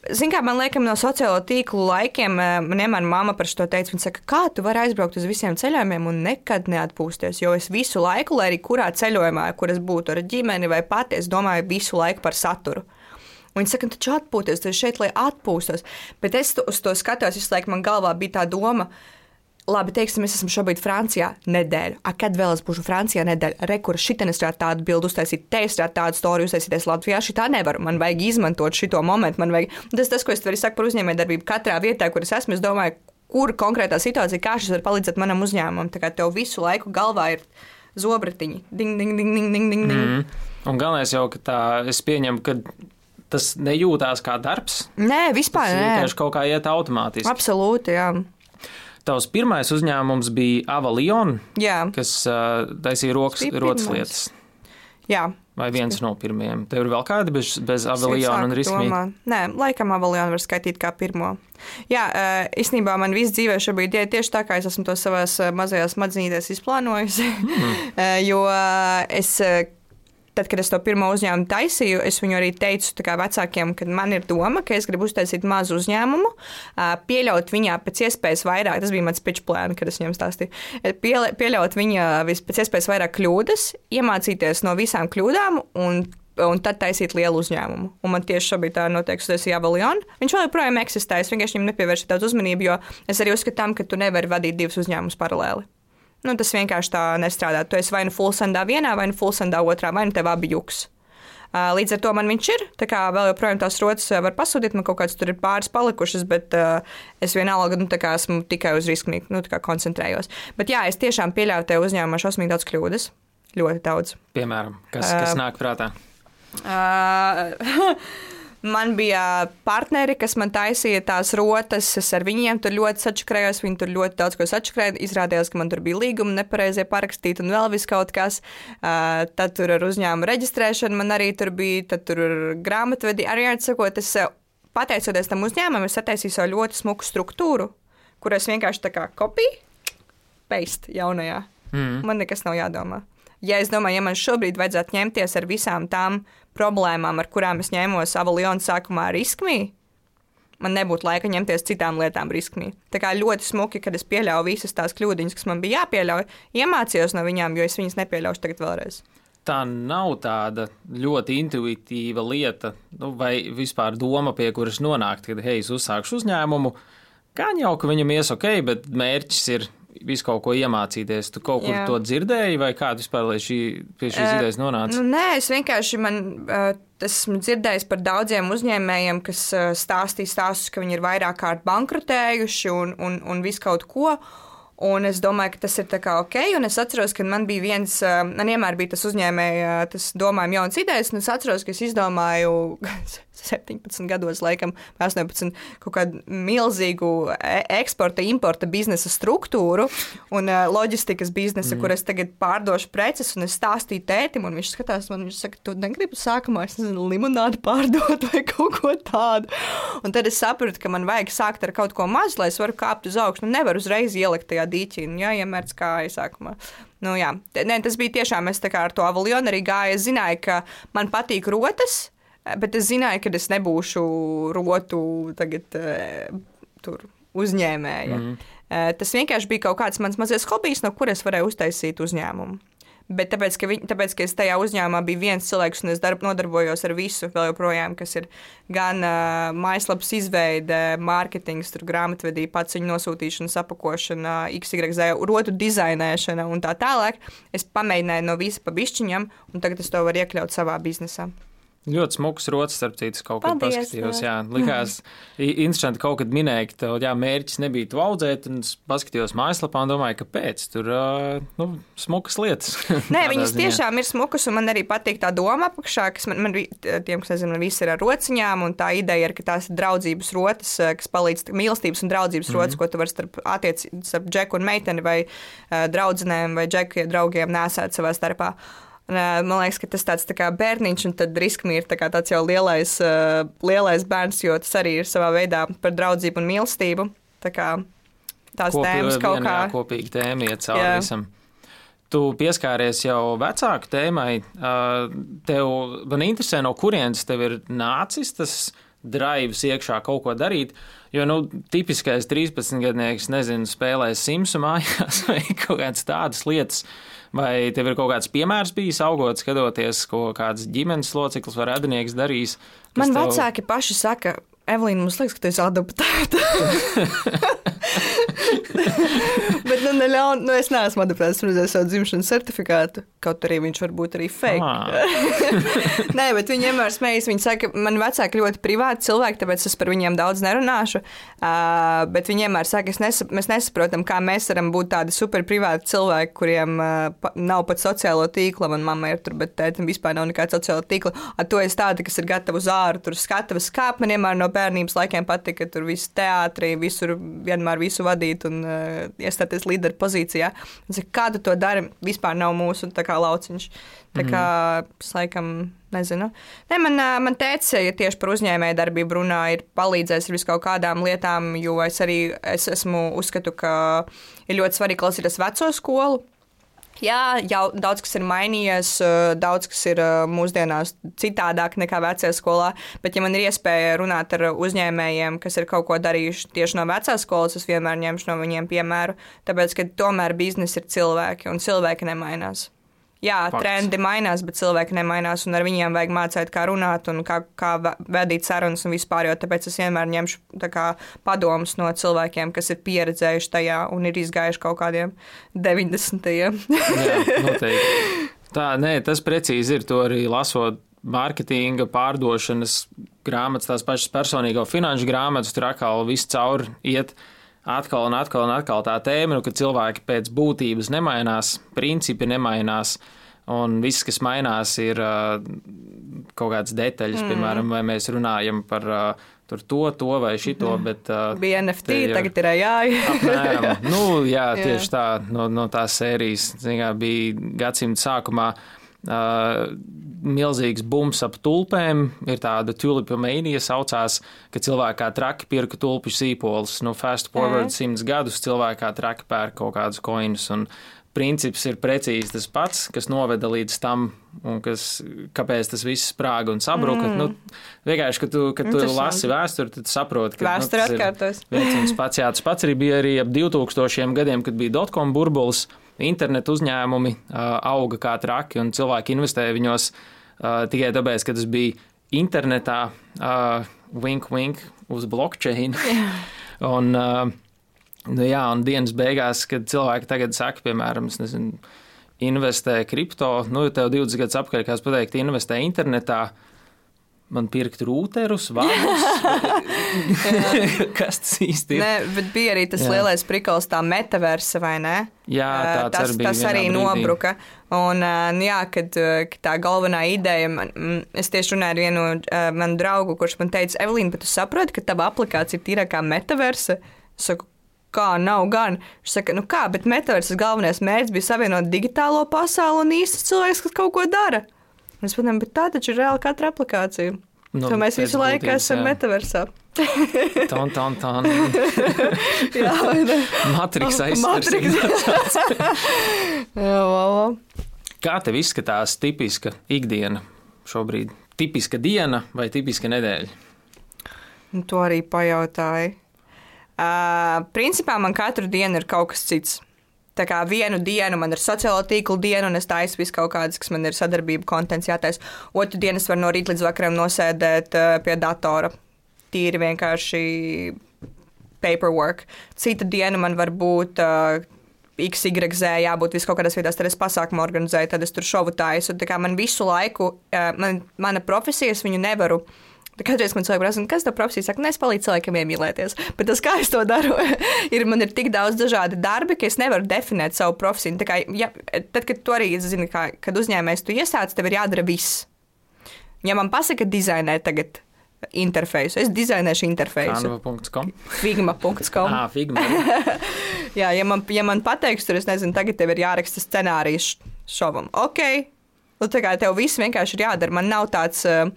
Ziniet, kā man liekas, no sociālo tīklu laikiem, man vienmēr mamma par šo teica, viņa saka, kā tu vari aizbraukt uz visiem ceļojumiem un nekad neatpūsties. Jo es visu laiku, lai arī kurā ceļojumā, kur es būtu ar ģimeni vai pati, es domāju visu laiku par saturu. Un viņi saka, nu, taču atpūties, tas ir šeit, lai atpūstos. Bet es to, uz to skatos, visu laiku man galvā bija tā doma, ka labi, teiksim, es esmu šobrīd Francijā nedēļu. A, kad vēl es būšu Francijā nedēļu? Rekur, šitien es varētu tādu bildu uztaisīt, te es varētu tādu storiju uztaisīties Latvijā. Šitā nevaru. Man vajag izmantot šo momentu. Man vajag, tas tas, ko es arī saku par uzņēmējdarbību. Katrā vietā, kur es esmu, es domāju, kur konkrētā situācija, kā šis var palīdzēt manam uzņēmumam. Tā kā tev visu laiku galvā ir zobratiņi. Ding, ding, ding, ding, ding, ding. Mm. Un galvenais jau, ka tā es pieņemu, ka tas nejūtās kā darbs. Nē, vispār tas nē. Vienkārši kaut kā iet automātiski. Absolūti, jā. Tavs pirmais uzņēmums bija Avalion, Jā. kas uh, taisīja rokas, rotas lietas. Jā, Vai viens no pirmajiem? Tev ir vēl kādi bez, bez Aveliona un Riskmīta? Nē, laikam Aveliona var skaitīt kā pirmo. Jā, īstenībā man viss dzīvē šobrīd ir tieši tā, kā es esmu to savās mazajās smadzenītēs izplānojusi. Mm. jo es tad, kad es to pirmo uzņēmumu taisīju, es viņu arī teicu vecākiem, ka man ir doma, ka es gribu uztaisīt mazu uzņēmumu, pieļaut viņā pēc iespējas vairāk, tas bija mans pitch plāns, kad es viņam stāstīju, pieļaut viņa pēc iespējas vairāk kļūdas, iemācīties no visām kļūdām un un tad taisīt lielu uzņēmumu. Un man tieši šobrīd tā notiek, tas ir Jāvalion. Viņš joprojām eksistē. Es vienkārši viņam nepievēršu tādu uzmanību, jo es arī uzskatu, ka tu nevari vadīt divus uzņēmumus paralēli. Nu, tas vienkārši tā nestrādā. Tu esi vai nu fullsendā vienā, vai nu fullsendā otrā, vai nu tev abi juks. Līdz ar to man viņš ir. Tā kā vēl joprojām tās rotas var pasūtīt, man kaut kādas tur ir pāris palikušas, bet uh, es vienalga nu, esmu tikai uz risku, nu, koncentrējos. Bet jā, es tiešām pieļāvu tev uzņēmumā šausmīgi daudz kļūdas. Ļoti daudz. Piemēram, kas, kas uh, nāk prātā? Uh, Man bija partneri, kas man taisīja tās rotas. Es ar viņiem tur ļoti sačakrējos. Viņi tur ļoti daudz ko sačakrēja. Izrādījās, ka man tur bija līguma nepareizie parakstīti un vēl vis kaut kas. Uh, tad tur ar uzņēmumu reģistrēšanu man arī tur bija. Tad tur grāmatvedi arī atsakot. Es pateicoties tam uzņēmumam, es attaisīju savu ļoti smuku struktūru, kur es vienkārši tā kā kopiju, paste jaunajā. Mm. Man nekas nav jādomā. Ja es domāju, ja man šobrīd vajadzētu ņemties ar visām tām problēmām, ar kurām es ņēmos Avalionu sākumā riskmī, man nebūtu laika ņemties citām lietām riskmī. Tā kā ļoti smuki, kad es pieļauju visas tās kļūdiņas, kas man bija jāpieļauj, iemācījos no viņām, jo es viņas nepieļaušu tagad vēlreiz. Tā nav tāda ļoti intuitīva lieta, nu, vai vispār doma, pie kuras nonākt, kad, hei, es uzsākšu uzņēmumu. Gan jau, ka viņam ies ok, bet mērķis ir visu kaut ko iemācīties. Tu kaut kur Jā. to dzirdēji, vai kā tu vispār šī, pie šīs uh, idejas nonāci? Nu, nē, es vienkārši man, uh, esmu dzirdējis par daudziem uzņēmējiem, kas uh, stāstīja stāstus, ka viņi ir vairāk kārt bankrotējuši un, un, un visu kaut ko. Un es domāju, ka tas ir ok. Un es atceros, ka man bija viens, man vienmēr bija tas uzņēmējs, tas domājums, jauns idejas. Un es atceros, ka es izdomāju 17 gados, laikam, 18, kaut kādu milzīgu e, eksporta, importa biznesa struktūru un uh, loģistikas biznesu, mm. kur es tagad pārdošu preces, un es stāstīju tētim, un viņš skatās man, viņš saka, tu negribi sākumā, es nezinu, limonādi pārdot vai kaut ko tādu. Un tad es sapratu, ka man vajag sākt ar kaut ko mazu, lai es varu kāpt uz augšu. Nu, nevaru uzreiz ielikt tajā dīķī, un jāiemērts kā iesākumā. Nu, jā. Nē, tas bija tiešām, es ar to avalionu arī gāju. Es zināju, ka man patīk rotas, Bet es zināju, ka es nebūšu rotu tagad, uh, tur uzņēmēja. Mm. Tas vienkārši bija kaut kāds mans mazais hobijs, no kuras varēju uztaisīt uzņēmumu. Bet tāpēc ka, viņ, tāpēc, ka es tajā uzņēmumā biju viens cilvēks, un es darb, nodarbojos ar visu, joprojām, kas ir gan uh, mājaslapas izveide, mārketings, grāmatvedība, pats viņa nosūtīšana, sapakošana, XYZ, rotu dizainēšana un tā tālāk. Es pamēģināju no visa pa bišķiņam, un tagad es to varu iekļaut savā biznesā. Ļoti smuks rotas, starp citu, kaut Paldies, paskatījos. Jā, likās, interesanti, kaut kad minēja, ka tev jā, mērķis nebija tu audzēt, un es paskatījos mājaslapā un domāju, kāpēc tur nu, smukas lietas. Nē, viņas ziņā. tiešām ir smukas, un man arī patīk tā doma apakšā, kas man, man tiem, kas nezinu, man viss ir ar rociņām, un tā ideja ir, ka tās ir draudzības rotas, kas palīdz mīlestības un draudzības mm -hmm. rotas, ko tu vari starp attiecībām, starp džeku un meiteni vai draudzenēm vai džeku draugiem nesēt savā starpā. Man liekas, ka tas tāds tā kā bērniņš, un tad riskmi ir tā tāds jau lielais, uh, lielais bērns, jo tas arī ir savā veidā par draudzību un mīlestību. Tā kā tās Kopi, tēmas kaut kā. Jā, kopīgi tēma iet cauri visam. Tu pieskāries jau vecāku tēmai. Tev man interesē, no kurienes tev ir nācis tas drives iekšā kaut ko darīt. Jo, nu, tipiskais 13-gadnieks, nezinu, spēlē simsu mājās vai kaut kādas tādas lietas. Vai tev ir kaut kāds piemērs bijis augot, skatoties, ko kāds ģimenes loceklis vai radinieks darīs? Man tev... vecāki paši saka, Evelīna, mums liekas, ka tu esi adoptēta. Bet, nu, neļaun, nu, es neesmu adaptēts, es redzēju savu dzimšanas certifikātu. Kaut arī viņš var būt arī fake. Ah. Nē, bet viņi vienmēr smējas. Viņi saka, man vecāki ļoti privāti cilvēki, tāpēc es par viņiem daudz nerunāšu. Uh, bet viņi vienmēr saka, nesap, mēs nesaprotam, kā mēs varam būt tādi super privāti cilvēki, kuriem uh, pa, nav pat sociālo tīkla. Man mamma ir tur, bet tētim vispār nav nekāda sociāla tīkla. A, to es tāda, kas ir gatava uz āru, tur skatavas skāp. Man vienmēr no bērnības laikiem patika, ka tur viss teātrī, visur vienmēr visu vadīt. un uh, iestāties līderu pozīcijā. Un, saka, kā tu to dari, vispār nav mūsu kā, lauciņš. Tā kā mm. es laikam nezinu. Ne, man, man teica, ja tieši par uzņēmēju darbību runā, ir palīdzējis ar viskaut kādām lietām, jo es arī es esmu uzskatu, ka ir ļoti svarīgi klausīties veco skolu. Jā, jau daudz kas ir mainījies, daudz kas ir mūsdienās citādāk nekā vecajā skolā. Bet, ja man ir iespēja runāt ar uzņēmējiem, kas ir kaut ko darījuši tieši no vecās skolas, es vienmēr ņemšu no viņiem piemēru. Tāpēc, ka tomēr biznesa ir cilvēki un cilvēki nemainās. Jā, Fakts. trendi mainās, bet cilvēki nemainās, un ar viņiem vajag mācīt, kā runāt un kā, kā vedīt sarunas un vispār. Jo tāpēc es vienmēr ņemšu kā, padomus no cilvēkiem, kas ir pieredzējuši tajā un ir izgājuši kaut kādiem 90. Jā, noteikti. Tā, nē, tas precīzi ir to arī lasot mārketinga, pārdošanas grāmatas, tās pašas personīgo finanšu grāmatas, tur atkal viss cauri iet atkal un atkal un atkal tā tēma, nu, ka cilvēki pēc būtības nemainās, principi nemainās. Un viss, kas mainās, ir uh, kaut kādas detaļas, mm. piemēram, vai mēs runājam par uh, tur to, to vai šito. Mm. Bet, uh, Bija NFT, ir, tagad ir jā. apmēram, nu, jā, tieši jā. tā, no, no tās sērijas, kā bija gadsimta sākumā. Uh, milzīgs bums ap tulpēm, ir tāda tulipomēnija saucās, ka cilvēki kā traki pirka tulpiņu sīpolus. Nu, fast forward simts gadus cilvēki kā traki pērk kaut kādus koinus. Princips ir precīzi tas pats, kas noveda līdz tam, kas, kāpēc tas viss sprāga un sabruka. Mm. Nu, vienkārši, kad tu, kad tu lasi vēsturi, tad saproti, ka vēsture nu, atkārtos. viens un pats, jā, tas pats arī bija arī ap 2000 gadiem, kad bija dotcom burbulis internetu uzņēmumi auga kā traki, un cilvēki investēja viņos tikai tāpēc, ka tas bija internetā, wink, wink, uz blockchain. un, nu, jā, un dienas beigās, kad cilvēki tagad saka, piemēram, nezinu, investē kripto, nu, tev 20 gadus apkārt, kā es pateiktu, investē internetā. Uh, man pirkt rūterus, vārdus. Kas tas īsti ir? Nē, bet bija arī tas Jā. lielais prikals, tā metaverse, vai ne? Jā, tas, arī, tas arī brīdī. nobruka. Un, nu, jā, kad, kad tā galvenā ideja, man, es tieši runāju ar vienu manu draugu, kurš man teica, Evelīna, bet tu saproti, ka tava aplikācija ir tīrākā metaverse? Es saku, kā nav gan. Viņš saka, nu kā, bet metaverses galvenais mērķis bija savienot digitālo pasauli un īstus cilvēkus, kas kaut ko dara. Es padomāju, bet tā taču ir reāli katra aplikācija. Nu, to mēs visu laiku esam metaversā. Tā, tā, tā. Jā? Matriks aizsardzības. Jā. Kā tev izskatās tipiska ikdiena šobrīd? Tipiska diena vai tipiska nedēļa? Nu, to arī pajautāju. Uh, principā man katru dienu ir kaut kas cits. Tā kā vienu dienu man ir sociālo tīklu diena, un es taisu visu kaut kādas, kas man ir sadarbība, kontents jātaisa. Otru dienu es varu no rīta līdz vakaram nosēdēt uh, pie datora. Tīri vienkārši paperwork. Cita diena man var būt. Uh, XYZ jābūt vis kaut kādās vietās, tad es pasākumu organizēju, tad es tur šovu taisu. Tā kā man visu laiku, uh, man, mana profesija, es viņu nevaru uh, Kādreiz man cilvēki prasa, kas tā profesija saka, nu, es palīdzu cilvēkiem iemīlēties. Bet tas, kā es to daru, ir man ir tik daudz dažādi darbi, ka es nevaru definēt savu profesiju. Tā kā, ja, tad, kad tu arī zini, kā, kad uzņēmējs tu iesāc, tev ir jādara viss. Ja man pasaka, dizainē tagad interfeisu. Es dizainēšu interfeisu. Canva.com. Figma.com. ah, Figma. Jā, ja man, ja man pateiks, tur es nezinu, tagad tev ir jāraksta scenārijs šovam. Ok, nu, tā kā tev viss vienkārši ir jādara. Man nav tāds. Uh,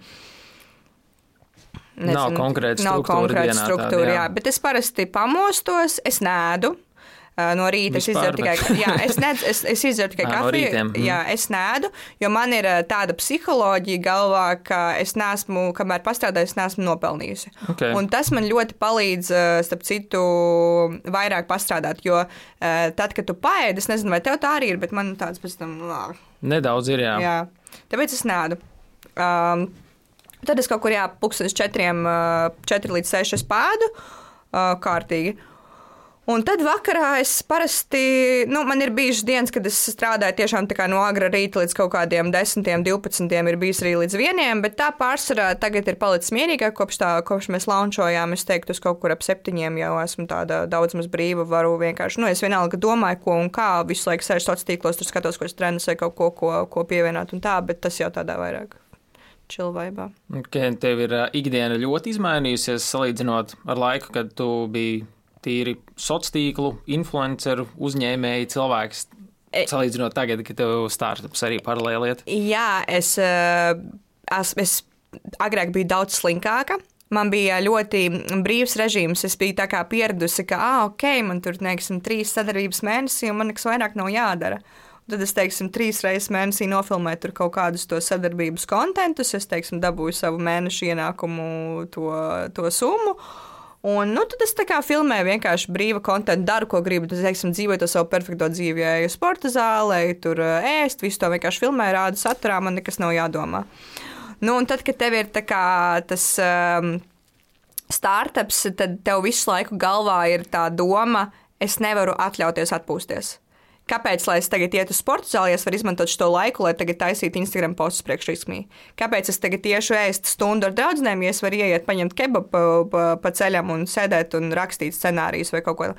Nezinu, nav konkrēta struktūra. Nav konkrēta struktūra, tāda, jā. jā. Bet es parasti pamostos, es nēdu. No rīta es izdaru tikai, jā, es nedz, es, es izdaru tikai kafiju. No mm. jā, es nēdu, jo man ir tāda psiholoģija galvā, ka es neesmu, kamēr pastrādāju, es neesmu nopelnījusi. Okay. Un tas man ļoti palīdz, starp citu, vairāk pastrādāt. Jo tad, kad tu paēdi, es nezinu, vai tev tā arī ir, bet man tāds pēc tam. Nedaudz ir, jā. jā. Tāpēc es nēdu. Um, Tad es kaut kur jā, pūkstens četriem, četri līdz seši spēdu kārtīgi. Un tad vakarā es parasti, nu, man ir bijušas dienas, kad es strādāju tiešām no agra rīta līdz kaut kādiem desmitiem, divpadsmitiem, ir bijis arī līdz vieniem, bet tā pārsvarā tagad ir palicis mierīgāk, kopš, tā, kopš mēs launčojām. Es teiktu, es kaut kur ap septiņiem jau esmu tāda daudz maz brīva, varu vienkārši, nu, es vienalga domāju, ko un kā, visu laiku sēžu sociālos tīklos, tur skatos, ko es trenos vai kaut ko, ko, ko pievienot un tā, bet tas jau tādā vairāk čilvaibā. Okay, tev ir ikdiena ļoti izmainījusies salīdzinot ar laiku, kad tu biji tīri sociālo tīklu, influenceru, uzņēmēju cilvēks. Salīdzinot tagad, kad tev startups arī paralēli iet. Jā, es, es, es agrāk biju daudz slinkāka. Man bija ļoti brīvs režīms. Es biju tā kā pieradusi, ka, ah, ok, man tur, teiksim, trīs sadarbības mēnesī, un man nekas vairāk nav jādara. Tad es, teiksim, trīs reizes mēnesī nofilmēju kaut kādus to sadarbības kontentus. Es, teiksim, dabūju savu mēnešu ienākumu, to, to summu. Un, nu, tad es tā kā filmēju vienkārši brīva kontekstu, daru, ko gribu. Tad, teiksim, dzīvoju to savu perfekto dzīvi, eju sporta zālē, tur ēst, visu to vienkārši filmēju, rādu saturā, man nekas nav jādomā. Nu, un tad, kad tev ir kā, tas um, startups, tad tev visu laiku galvā ir tā doma, es nevaru atļauties atpūsties. Kāpēc, lai es tagad ietu uz sporta zāli, es varu izmantot šo laiku, lai tagad taisītu Instagram postus priekšrīsmī? Kāpēc es tagad tieši ēst stundu ar draugiem, ja es varu ieiet, paņemt kebabu pa, pa, pa ceļam un sēdēt un rakstīt scenārijus vai kaut ko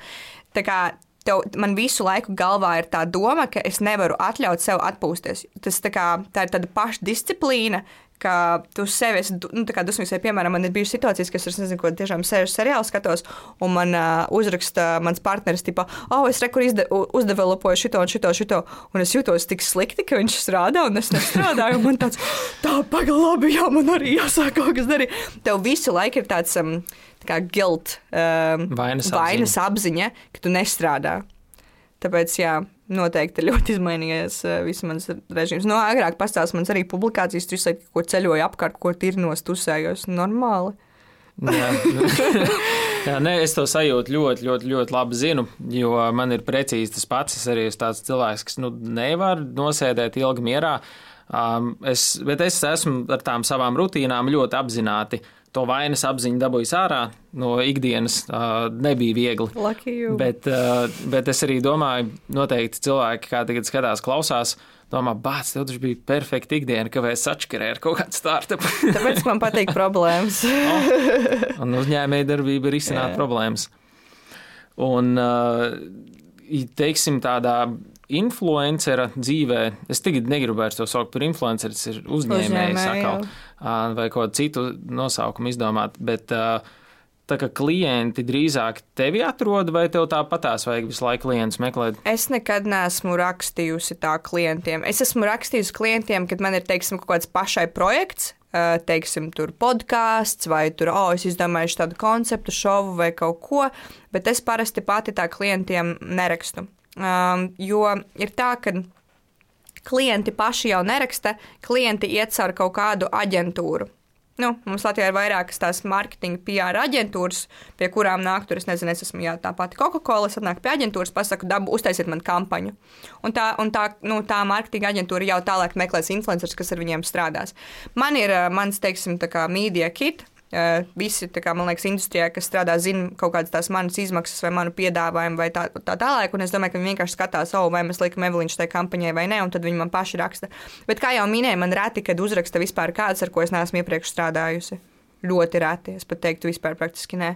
tādu? Tev, man visu laiku galvā ir tā doma, ka es nevaru atļaut sev atpūsties. Tas tā, kā, tā ir tāda pašdisciplīna, ka tu sevi esi nu, dusmīgs. Vai, piemēram, man ir bijušas situācijas, kas es nezinu, ko tiešām sēžu seriālu skatos, un man uh, uzraksta mans partneris, tipo, oh, es rekur uzdevelopoju šito un šito, šito, un es jūtos tik slikti, ka viņš strādā, un es nestrādāju, un man tāds, tā pagalabi, jā, man arī jāsāk kaut kas darīt. Tev visu laiku ir tāds um, tā guilt, um, vainas, vainas apziņa. apziņa, ka tu nestrādā. Tāpēc, jā, noteikti ļoti izmainījies uh, viss mans režīms. No agrāk pastāstījis man arī publikācijas, tur izsaka, ko ceļoju apkārt, ko tirnos, tusējos. Normāli. jā, jā nē, es to sajūtu ļoti, ļoti, ļoti labi zinu, jo man ir precīzi tas pats. Es arī esmu tāds cilvēks, kas nu, nevar nosēdēt ilgi mierā. Um, es, bet es esmu ar tām savām rutīnām ļoti apzināti to vainas apziņu dabūjis ārā no ikdienas, uh, nebija viegli. Bet, uh, bet es arī domāju, noteikti cilvēki, kā tagad skatās, klausās. Domā, bāc, tev taču bija perfekta ikdiena, ka vajag sačkarēt ar kaut kādu startup. Tāpēc man patīk problēmas. oh, un uzņēmēja darbība ir izsināt problēmas. Un, uh, teiksim, tādā influencera dzīvē, es tagad negribu vairs to saukt par influenceru, tas ir uzņēmējs atkal, vai kādu citu nosaukumu izdomāt. Bet, Tā kā klienti drīzāk tevi atrod, vai tev tāpatās vajag visu laiku klientus meklēt? Es nekad neesmu rakstījusi tā klientiem. Es esmu rakstījusi klientiem, kad man ir, teiksim, kaut kāds pašai projekts, teiksim, tur podkāsts, vai tur, oh, es izdomāju tādu konceptu, šovu vai kaut ko, bet es parasti pati tā klientiem nerakstu. Um, jo ir tā, ka klienti paši jau neraksta, klienti iet caur kaut kādu aģentūru. Nu, mums Latvijā ir vairākas tās marketinga PR aģentūras, pie kurām nāk, tur es nezinu, es esmu jā, tā pati Coca-Cola, es atnāku pie aģentūras, pasaku, dabu, uztaisiet man kampaņu. Un tā, un tā, nu, tā marketinga aģentūra jau tālāk meklēs influencerus, kas ar viņiem strādās. Man ir mans, teiksim, tā kā media kit, Visi, kā, man liekas, industrijā, kas strādā, zina kaut kādas tās manas izmaksas vai manu piedāvājumu vai tā, tā tālāk. Un es domāju, ka viņi vienkārši skatās, oh, vai mēs liekam Eveliņš tajā kampaņai vai nē, un tad viņi man paši raksta. Bet, kā jau minēju, man reti, kad uzraksta vispār kāds, ar ko es neesmu iepriekš strādājusi. Ļoti reti, es pat teiktu, vispār praktiski nē.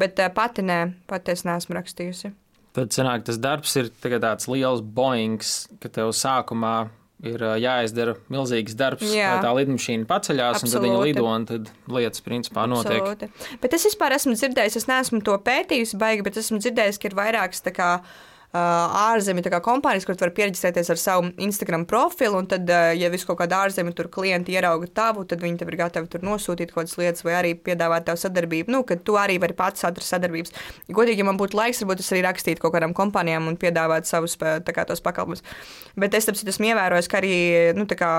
Bet pati nē, pati es neesmu rakstījusi. Tad sanāk, tas darbs ir tāds liels boings, ka tev sākumā ir jāizdara milzīgs darbs, Jā. lai tā lidmašīna paceļās, Absolūti. un tad viņa lido, un tad lietas principā notiek. Absolūti. Bet es vispār esmu dzirdējis, es neesmu to pētījis baigi, bet esmu dzirdējis, ka ir vairākas tā kā ārzemju kompānijas, kur var pierakstēties ar savu Instagram profilu. Un tad, ja viss kaut kāda ārzemju tur klienti ierauga tavu, tad viņi tev ir gatavi tur nosūtīt kaut kādas lietas vai arī piedāvāt tev sadarbību. Nu, kad tu arī vari pats atrast sadarbības. Godīgi, ja man būtu laiks, varbūt es arī rakstītu kaut kādām kompānijām un piedāvāt savus kā, tos pakalpojumus. Bet es tam esmu ievērojis, ka arī, nu, tā kā,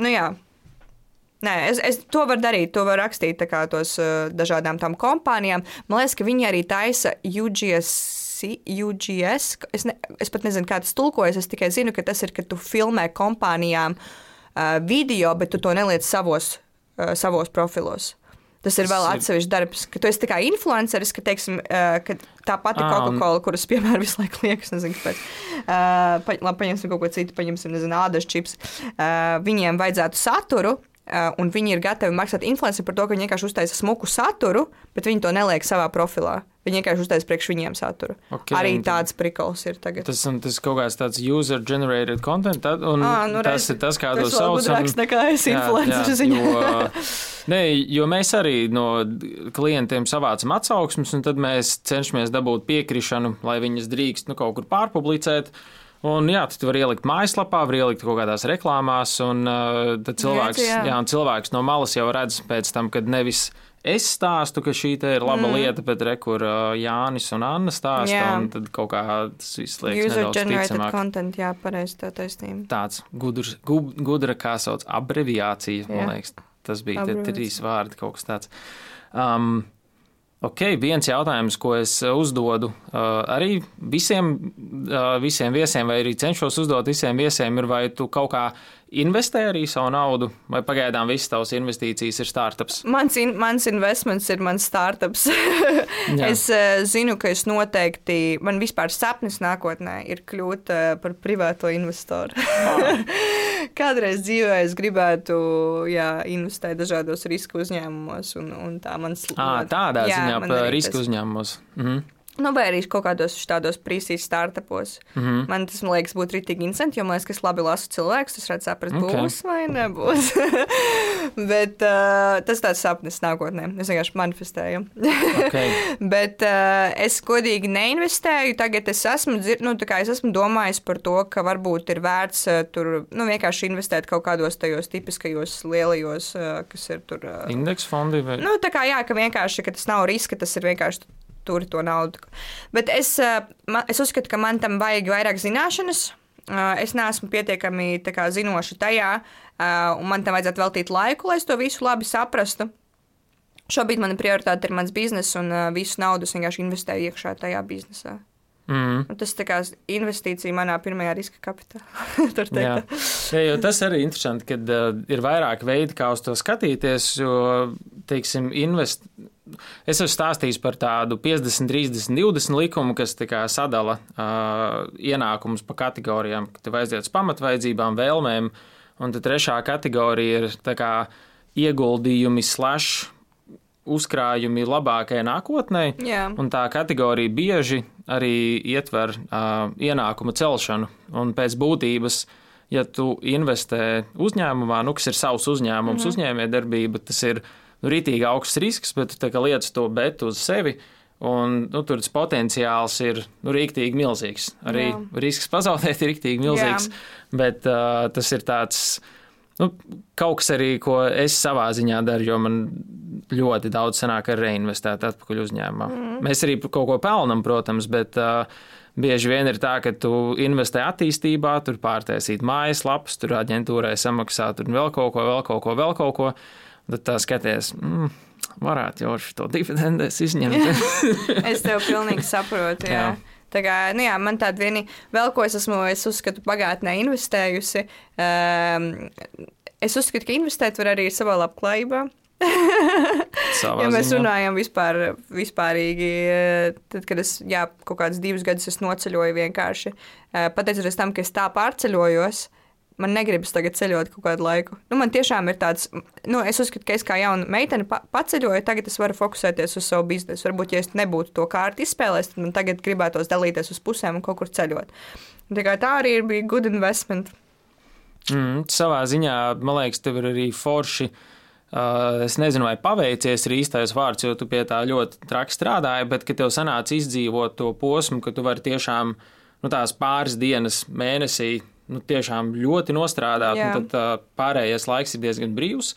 nu jā. Nē, es, es to varu darīt, to varu rakstīt kā, tos uh, dažādām tām kompānijām. Man liekas, ka viņi arī taisa UGS UGS. Es, ne, es pat nezinu, kā tas tulkojas. Es tikai zinu, ka tas ir, ka tu filmē kompānijām uh, video, bet tu to neliec savos, uh, savos profilos. Tas ir vēl atsevišķs darbs, ka tu esi kā influenceris, ka, teiksim, uh, ka tā pati Coca-Cola, kuras, piemēram, visu laiku liekas, nezinu, kāpēc. Uh, pa, labi, paņemsim kaut ko citu, paņemsim, nezinu, ādas čips. Uh, viņiem vajadzētu saturu, uh, un viņi ir gatavi maksāt influenceriem par to, ka viņi vienkārši uztaisa smuku saturu, bet viņi to neliek savā profilā. Viņi vienkārši uztaisīja priekš viņiem saturu. Okay, Arī tāds prikals ir tagad. Tas, tas kaut kāds tāds user-generated content, tad, un Ā, nu, tas redzi, ir tas, kā to Tas sauc. gudrāks nekā es Jā, influenceru jā, ziņā. Nē, jo mēs arī no klientiem savācam atsauksmes, un tad mēs cenšamies dabūt piekrišanu, lai viņas drīkst nu, kaut kur pārpublicēt. Un, jā, tu vari ielikt mājaslapā, var ielikt kaut kādās reklāmās, un uh, cilvēks, Redzi, jā. jā, un cilvēks no malas jau redz pēc tam, kad nevis es stāstu, ka šī ir laba mm. lieta, bet re, kur uh, Jānis un Anna stāsta, Jā. un tad kaut kā tas viss liekas User nedaudz generated ticamāk. content, jā, pareizi tā taisnība. Tāds gudrs, gu, gudra, kā sauc, abreviācija, man Jā. liekas. Tas bija tie trīs vārdi, kaut kas tāds. Um, Ok, viens jautājums, ko es uzdodu uh, arī visiem, uh, visiem viesiem, vai arī cenšos uzdot visiem viesiem, ir, vai tu kaut kā investē arī savu naudu, vai pagaidām visas tavas investīcijas ir startups? Mans, in, mans investments ir mans startups. Es uh, zinu, ka es noteikti, man vispār sapnis nākotnē ir kļūt uh, par privāto investoru. Kādreiz dzīvē es gribētu jā, investēt dažādos riska uzņēmumos, un, un tā mans À, tādā jā, ziņā man par arī risku tas- uzņēmumos. Mhm. Nu, vai arī kaut kādos tādos prīsīs startupos. Mm. -hmm. Man tas, man liekas, būtu rītīgi interesanti, jo man liekas, ka es labi lasu cilvēkus. Es redzu, saprast, Ok. okay. būs vai nebūs. Bet uh, tas tāds sapnis nākotnē. Es vienkārši manifestēju. Okay. Bet uh, es godīgi neinvestēju. Tagad es esmu, dzir- nu, es esmu domājis par to, ka varbūt ir vērts uh, tur nu, vienkārši investēt kaut kādos tajos tipiskajos lielajos, uh, kas ir tur. Uh, Indeks fondi vai? Nu, tā kā jā, ka vienkārši ka tas nav riska, tas ir vienkārši tur to naudu. Bet es, eh, ma- es uzskatu, ka man tam vajag vairāk zināšanas. Eh, Es neesmu pietiekami kā, zinoša tajā, eh, un man tam vajadzētu veltīt laiku, lai es to visu labi saprastu. Šobrīd mana prioritāte ir mans bizness, un visu naudu es vienkārši investēju iekšā tajā biznesā. Mm. Un tas ir investīcija manā pirmajā riska kapitālā. Jā. Jā, jo tas arī ir interesanti, ka uh, ir vairāk veidi, kā uz to skatīties. Jo, teiksim, invest... Es esmu stāstījis par tādu 50, 30, 20 likumu, kas sadala uh, ienākumus pa kategorijām, ka tev aiziet uz pamatvaidzībām, vēlmēm, un tad trešā kategorija ir kā ieguldījumi slash uzkrājumi labākajai nākotnē. Un tā kategorija bieži arī ietver uh, ienākumu celšanu. Un pēc būtības, ja tu investē uzņēmumā, nu, kas ir savs uzņēmums, mm -hmm. uzņēmējdarbība, tas ir nu, rītīgi augsts risks, bet lietas to bet uz sevi. Un, nu, tur tas potenciāls ir nu, rīktīgi milzīgs. Arī Jā. risks pazaudēt ir rīktīgi milzīgs. Jā. Bet uh, tas ir tāds nu, kaut kas arī, ko es savā ziņā daru, jo man ļoti daudz sanāk ar reinvestēt atpakaļ uzņēmumā. Mm. Mēs arī kaut ko pelnām, protams, bet uh, bieži vien ir tā, ka tu investē attīstībā, tur pārtaisīt mājaslapas, tur aģentūrai samaksāt, tur vēl kaut ko, vēl kaut ko, vēl kaut ko. Tad tā skaties, mm, varētu jau šo dividendēs izņemt. Es tev pilnīgi saprotu. Jā. Jā. Tā kā, nu jā, man tāda viena, vēl ko es esmu, es uzskatu, pagātnē investējusi. Um, es uzskatu, ka investēt var arī savā labklājībā. Ja mēs ziņā. runājam vispār, vispārīgi, eh, tad, kad es jā, kaut kādus divus gadus es noceļoju vienkārši, eh, pateicoties tam, ka es tā pārceļojos. Man negribas tagad ceļot kaut kādu laiku. Nu, man tiešām ir tāds, nu, es uzskatu, ka es kā jauna meitene pa paceļoju, tagad es varu fokusēties uz savu biznesu. Varbūt, ja es nebūtu to kārtu izspēlējis, tad man tagad gribētos dalīties uz pusēm un kaut kur ceļot. Tā, tā arī ir bija good investment. Mm, savā ziņā, man liekas, tev ir arī forši. Uh, es nezinu, vai paveicies ir īstais vārds, jo tu pie tā ļoti traki strādāji, bet tev sanāca izdzīvot to posmu, ka tu vari tiešām nu, tās pāris dienas mēnesī nu, tiešām ļoti nostrādāt, Jā. un tad uh, pārējais laiks ir diezgan brīvs.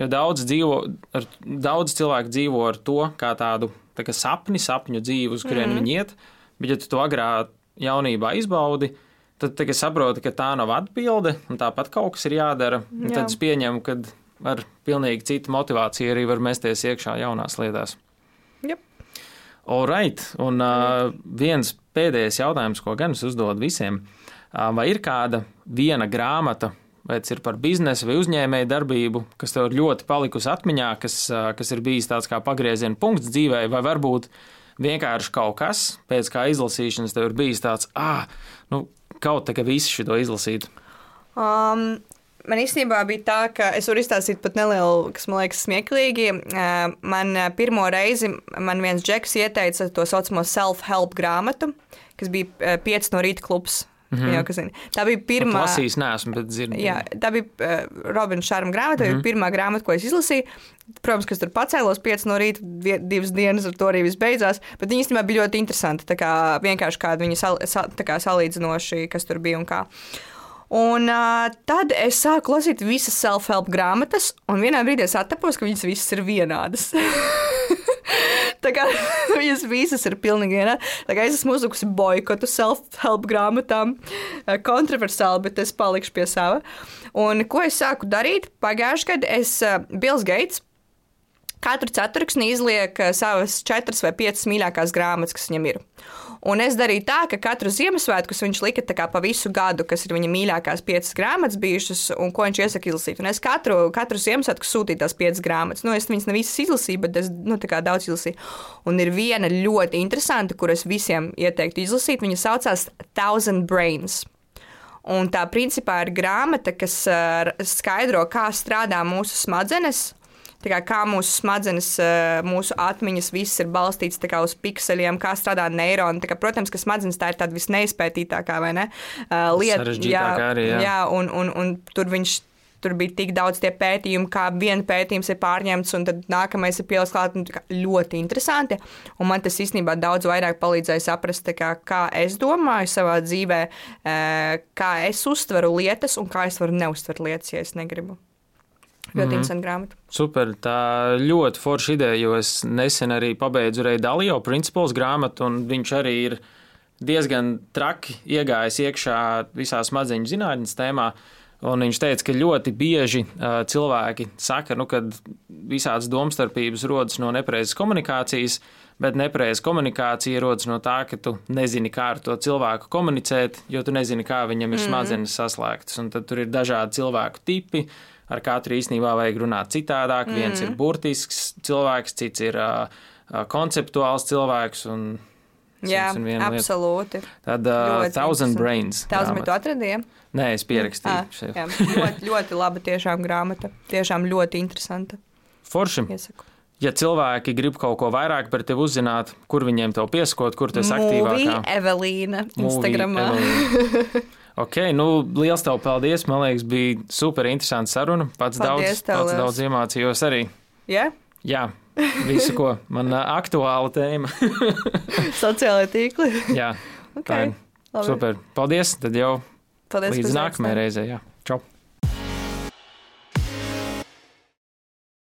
Jo daudz, dzīvo, ar, daudz cilvēku dzīvo ar to kā tādu tā kā sapni, sapņu dzīvi, uz kurien mm -hmm. viņi iet. Bet, ja tu to agrā jaunībā izbaudi, tad tagad saproti, ka tā nav atbilde, un tāpat kaut kas ir jādara. Jā. Tad es pieņemu, ka ar pilnīgi citu motivāciju arī var mesties iekšā jaunās lietās. Jep. All right. Un uh, viens pēdējais jautājums, ko gan es uzdodu visiem. Uh, vai ir kāda viena grāmata, vai tas ir par biznesu vai uzņēmēju darbību, kas tev ir ļoti palikusi atmiņā, kas, kas ir bijis tāds kā pagrieziena punkts dzīvē, vai varbūt vienkārši kaut kas, pēc kā izlasīšanas tev ir bijis tāds, ah, nu, kaut tā kā visi šo izlasītu. Um, Man īstenībā bija tā, ka es varu izstāstīt pat nelielu, kas man liekas smieklīgi. Man pirmo reizi man viens džeks ieteica to saucamo self-help grāmatu, kas bija uh, 5 no rīta klubs. Mm -hmm. jau, tā bija pirmā. Es lasīju, nesmu, bet dzirdēju. Jā, tā bija uh, Robina Šārma grāmata. Mm -hmm. pirmā grāmata, ko es izlasīju. Protams, ka es tur pacēlos 5 no rīta, divas dienas ar to arī viss beidzās. Bet viņa īstenībā bija ļoti interesanta. Tā kā vienkārši kāda viņa sal, sal, kā salīdzinoši, kas tur bija un kā. Un uh, tad es sāku lasīt visas self-help grāmatas, un vienā brīdī es attapos, ka viņas visas ir vienādas. Tā kā viņas visas ir pilnīgi vienādas. Es esmu uzlikusi boikotu self-help grāmatām. Kontroversāli, bet es palikšu pie sava. Un ko es sāku darīt? Pagājušajā gadā es uh, Bills Gates. Katru ceturksni izliek savas četras vai piecas mīļākās grāmatas, kas viņam ir. Un es darīju tā, ka katru Ziemassvētku viņš lika pa visu gadu, kas ir viņa mīļākās piecas grāmatas bijušas, un ko viņš iesaka izlasīt. Un es katru, katru Ziemassvētku sūtīju tās piecas grāmatas. Nu, es viņas ne visas izlasīju, bet es nu, daudz izlasīju. Un ir viena ļoti interesanta, kuras visiem ieteiktu izlasīt. Viņa saucās Thousand Brains. Un tā principā ir grāmata, kas uh, skaidro, kā strādā mūsu smadzenes kā, kā mūsu smadzenes, eh, mūsu atmiņas, viss ir balstīts kā, uz pikseliem, kā strādā neironi. Kā, protams, ka smadzenes tā ir tāda visneizpētītākā vai ne, uh, lieta. Jā, arī, jā. jā un, un, un tur viņš tur bija tik daudz tie pētījumi, kā viens pētījums ir pārņemts, un tad nākamais ir pieliks klāt. Ļoti interesanti. Un man tas īstenībā daudz vairāk palīdzēja saprast, kā, kā es domāju savā dzīvē, eh, kā es uztveru lietas un kā es varu neuztvert lietas, ja es negribu. Ļoti mm. interesanti grāmata. Super, tā ļoti forša ideja, jo es nesen arī pabeidzu Reida Dalio principāls grāmatu, un viņš arī ir diezgan traki iegājis iekšā visā smadzeņu zinātnes tēmā. Un viņš teica, ka ļoti bieži uh, cilvēki saka, nu, ka visādas domstarpības rodas no nepareizas komunikācijas, bet nepareiza komunikācija rodas no tā, ka tu nezini, kā ar to cilvēku komunicēt, jo tu nezini, kā viņam ir mm. smadzenes saslēgtas. Un tad tur ir dažādi cilvēku tipi, ar katru īstenībā vajag runāt citādāk. Mm. Viens ir burtisks cilvēks, cits ir uh, konceptuāls cilvēks. Un, Jā, absolūti. Lieta. Tad uh, Thousand Brains. Thousand, bet tu atradīji? Nē, es pierakstīju. Ah, jā, ļoti, ļoti laba tiešām grāmata. Tiešām ļoti interesanta. Forši. Iesaku. Ja cilvēki grib kaut ko vairāk par tevi uzzināt, kur viņiem to pieskot, kur tas aktīvāk? Evelīna Instagramā. Evelīna. Ok, nu, liels tev paldies. Man liekas, bija super interesanta saruna. Pats paldies, daudz, pats daudz iemācījos arī. Yeah? Jā, visu, ko man aktuāla tēma. Sociālai tīkli. Jā, okay. tā ir. Labi. Super. Paldies. Tad jau paldies, līdz nākamajai reizei. Čau!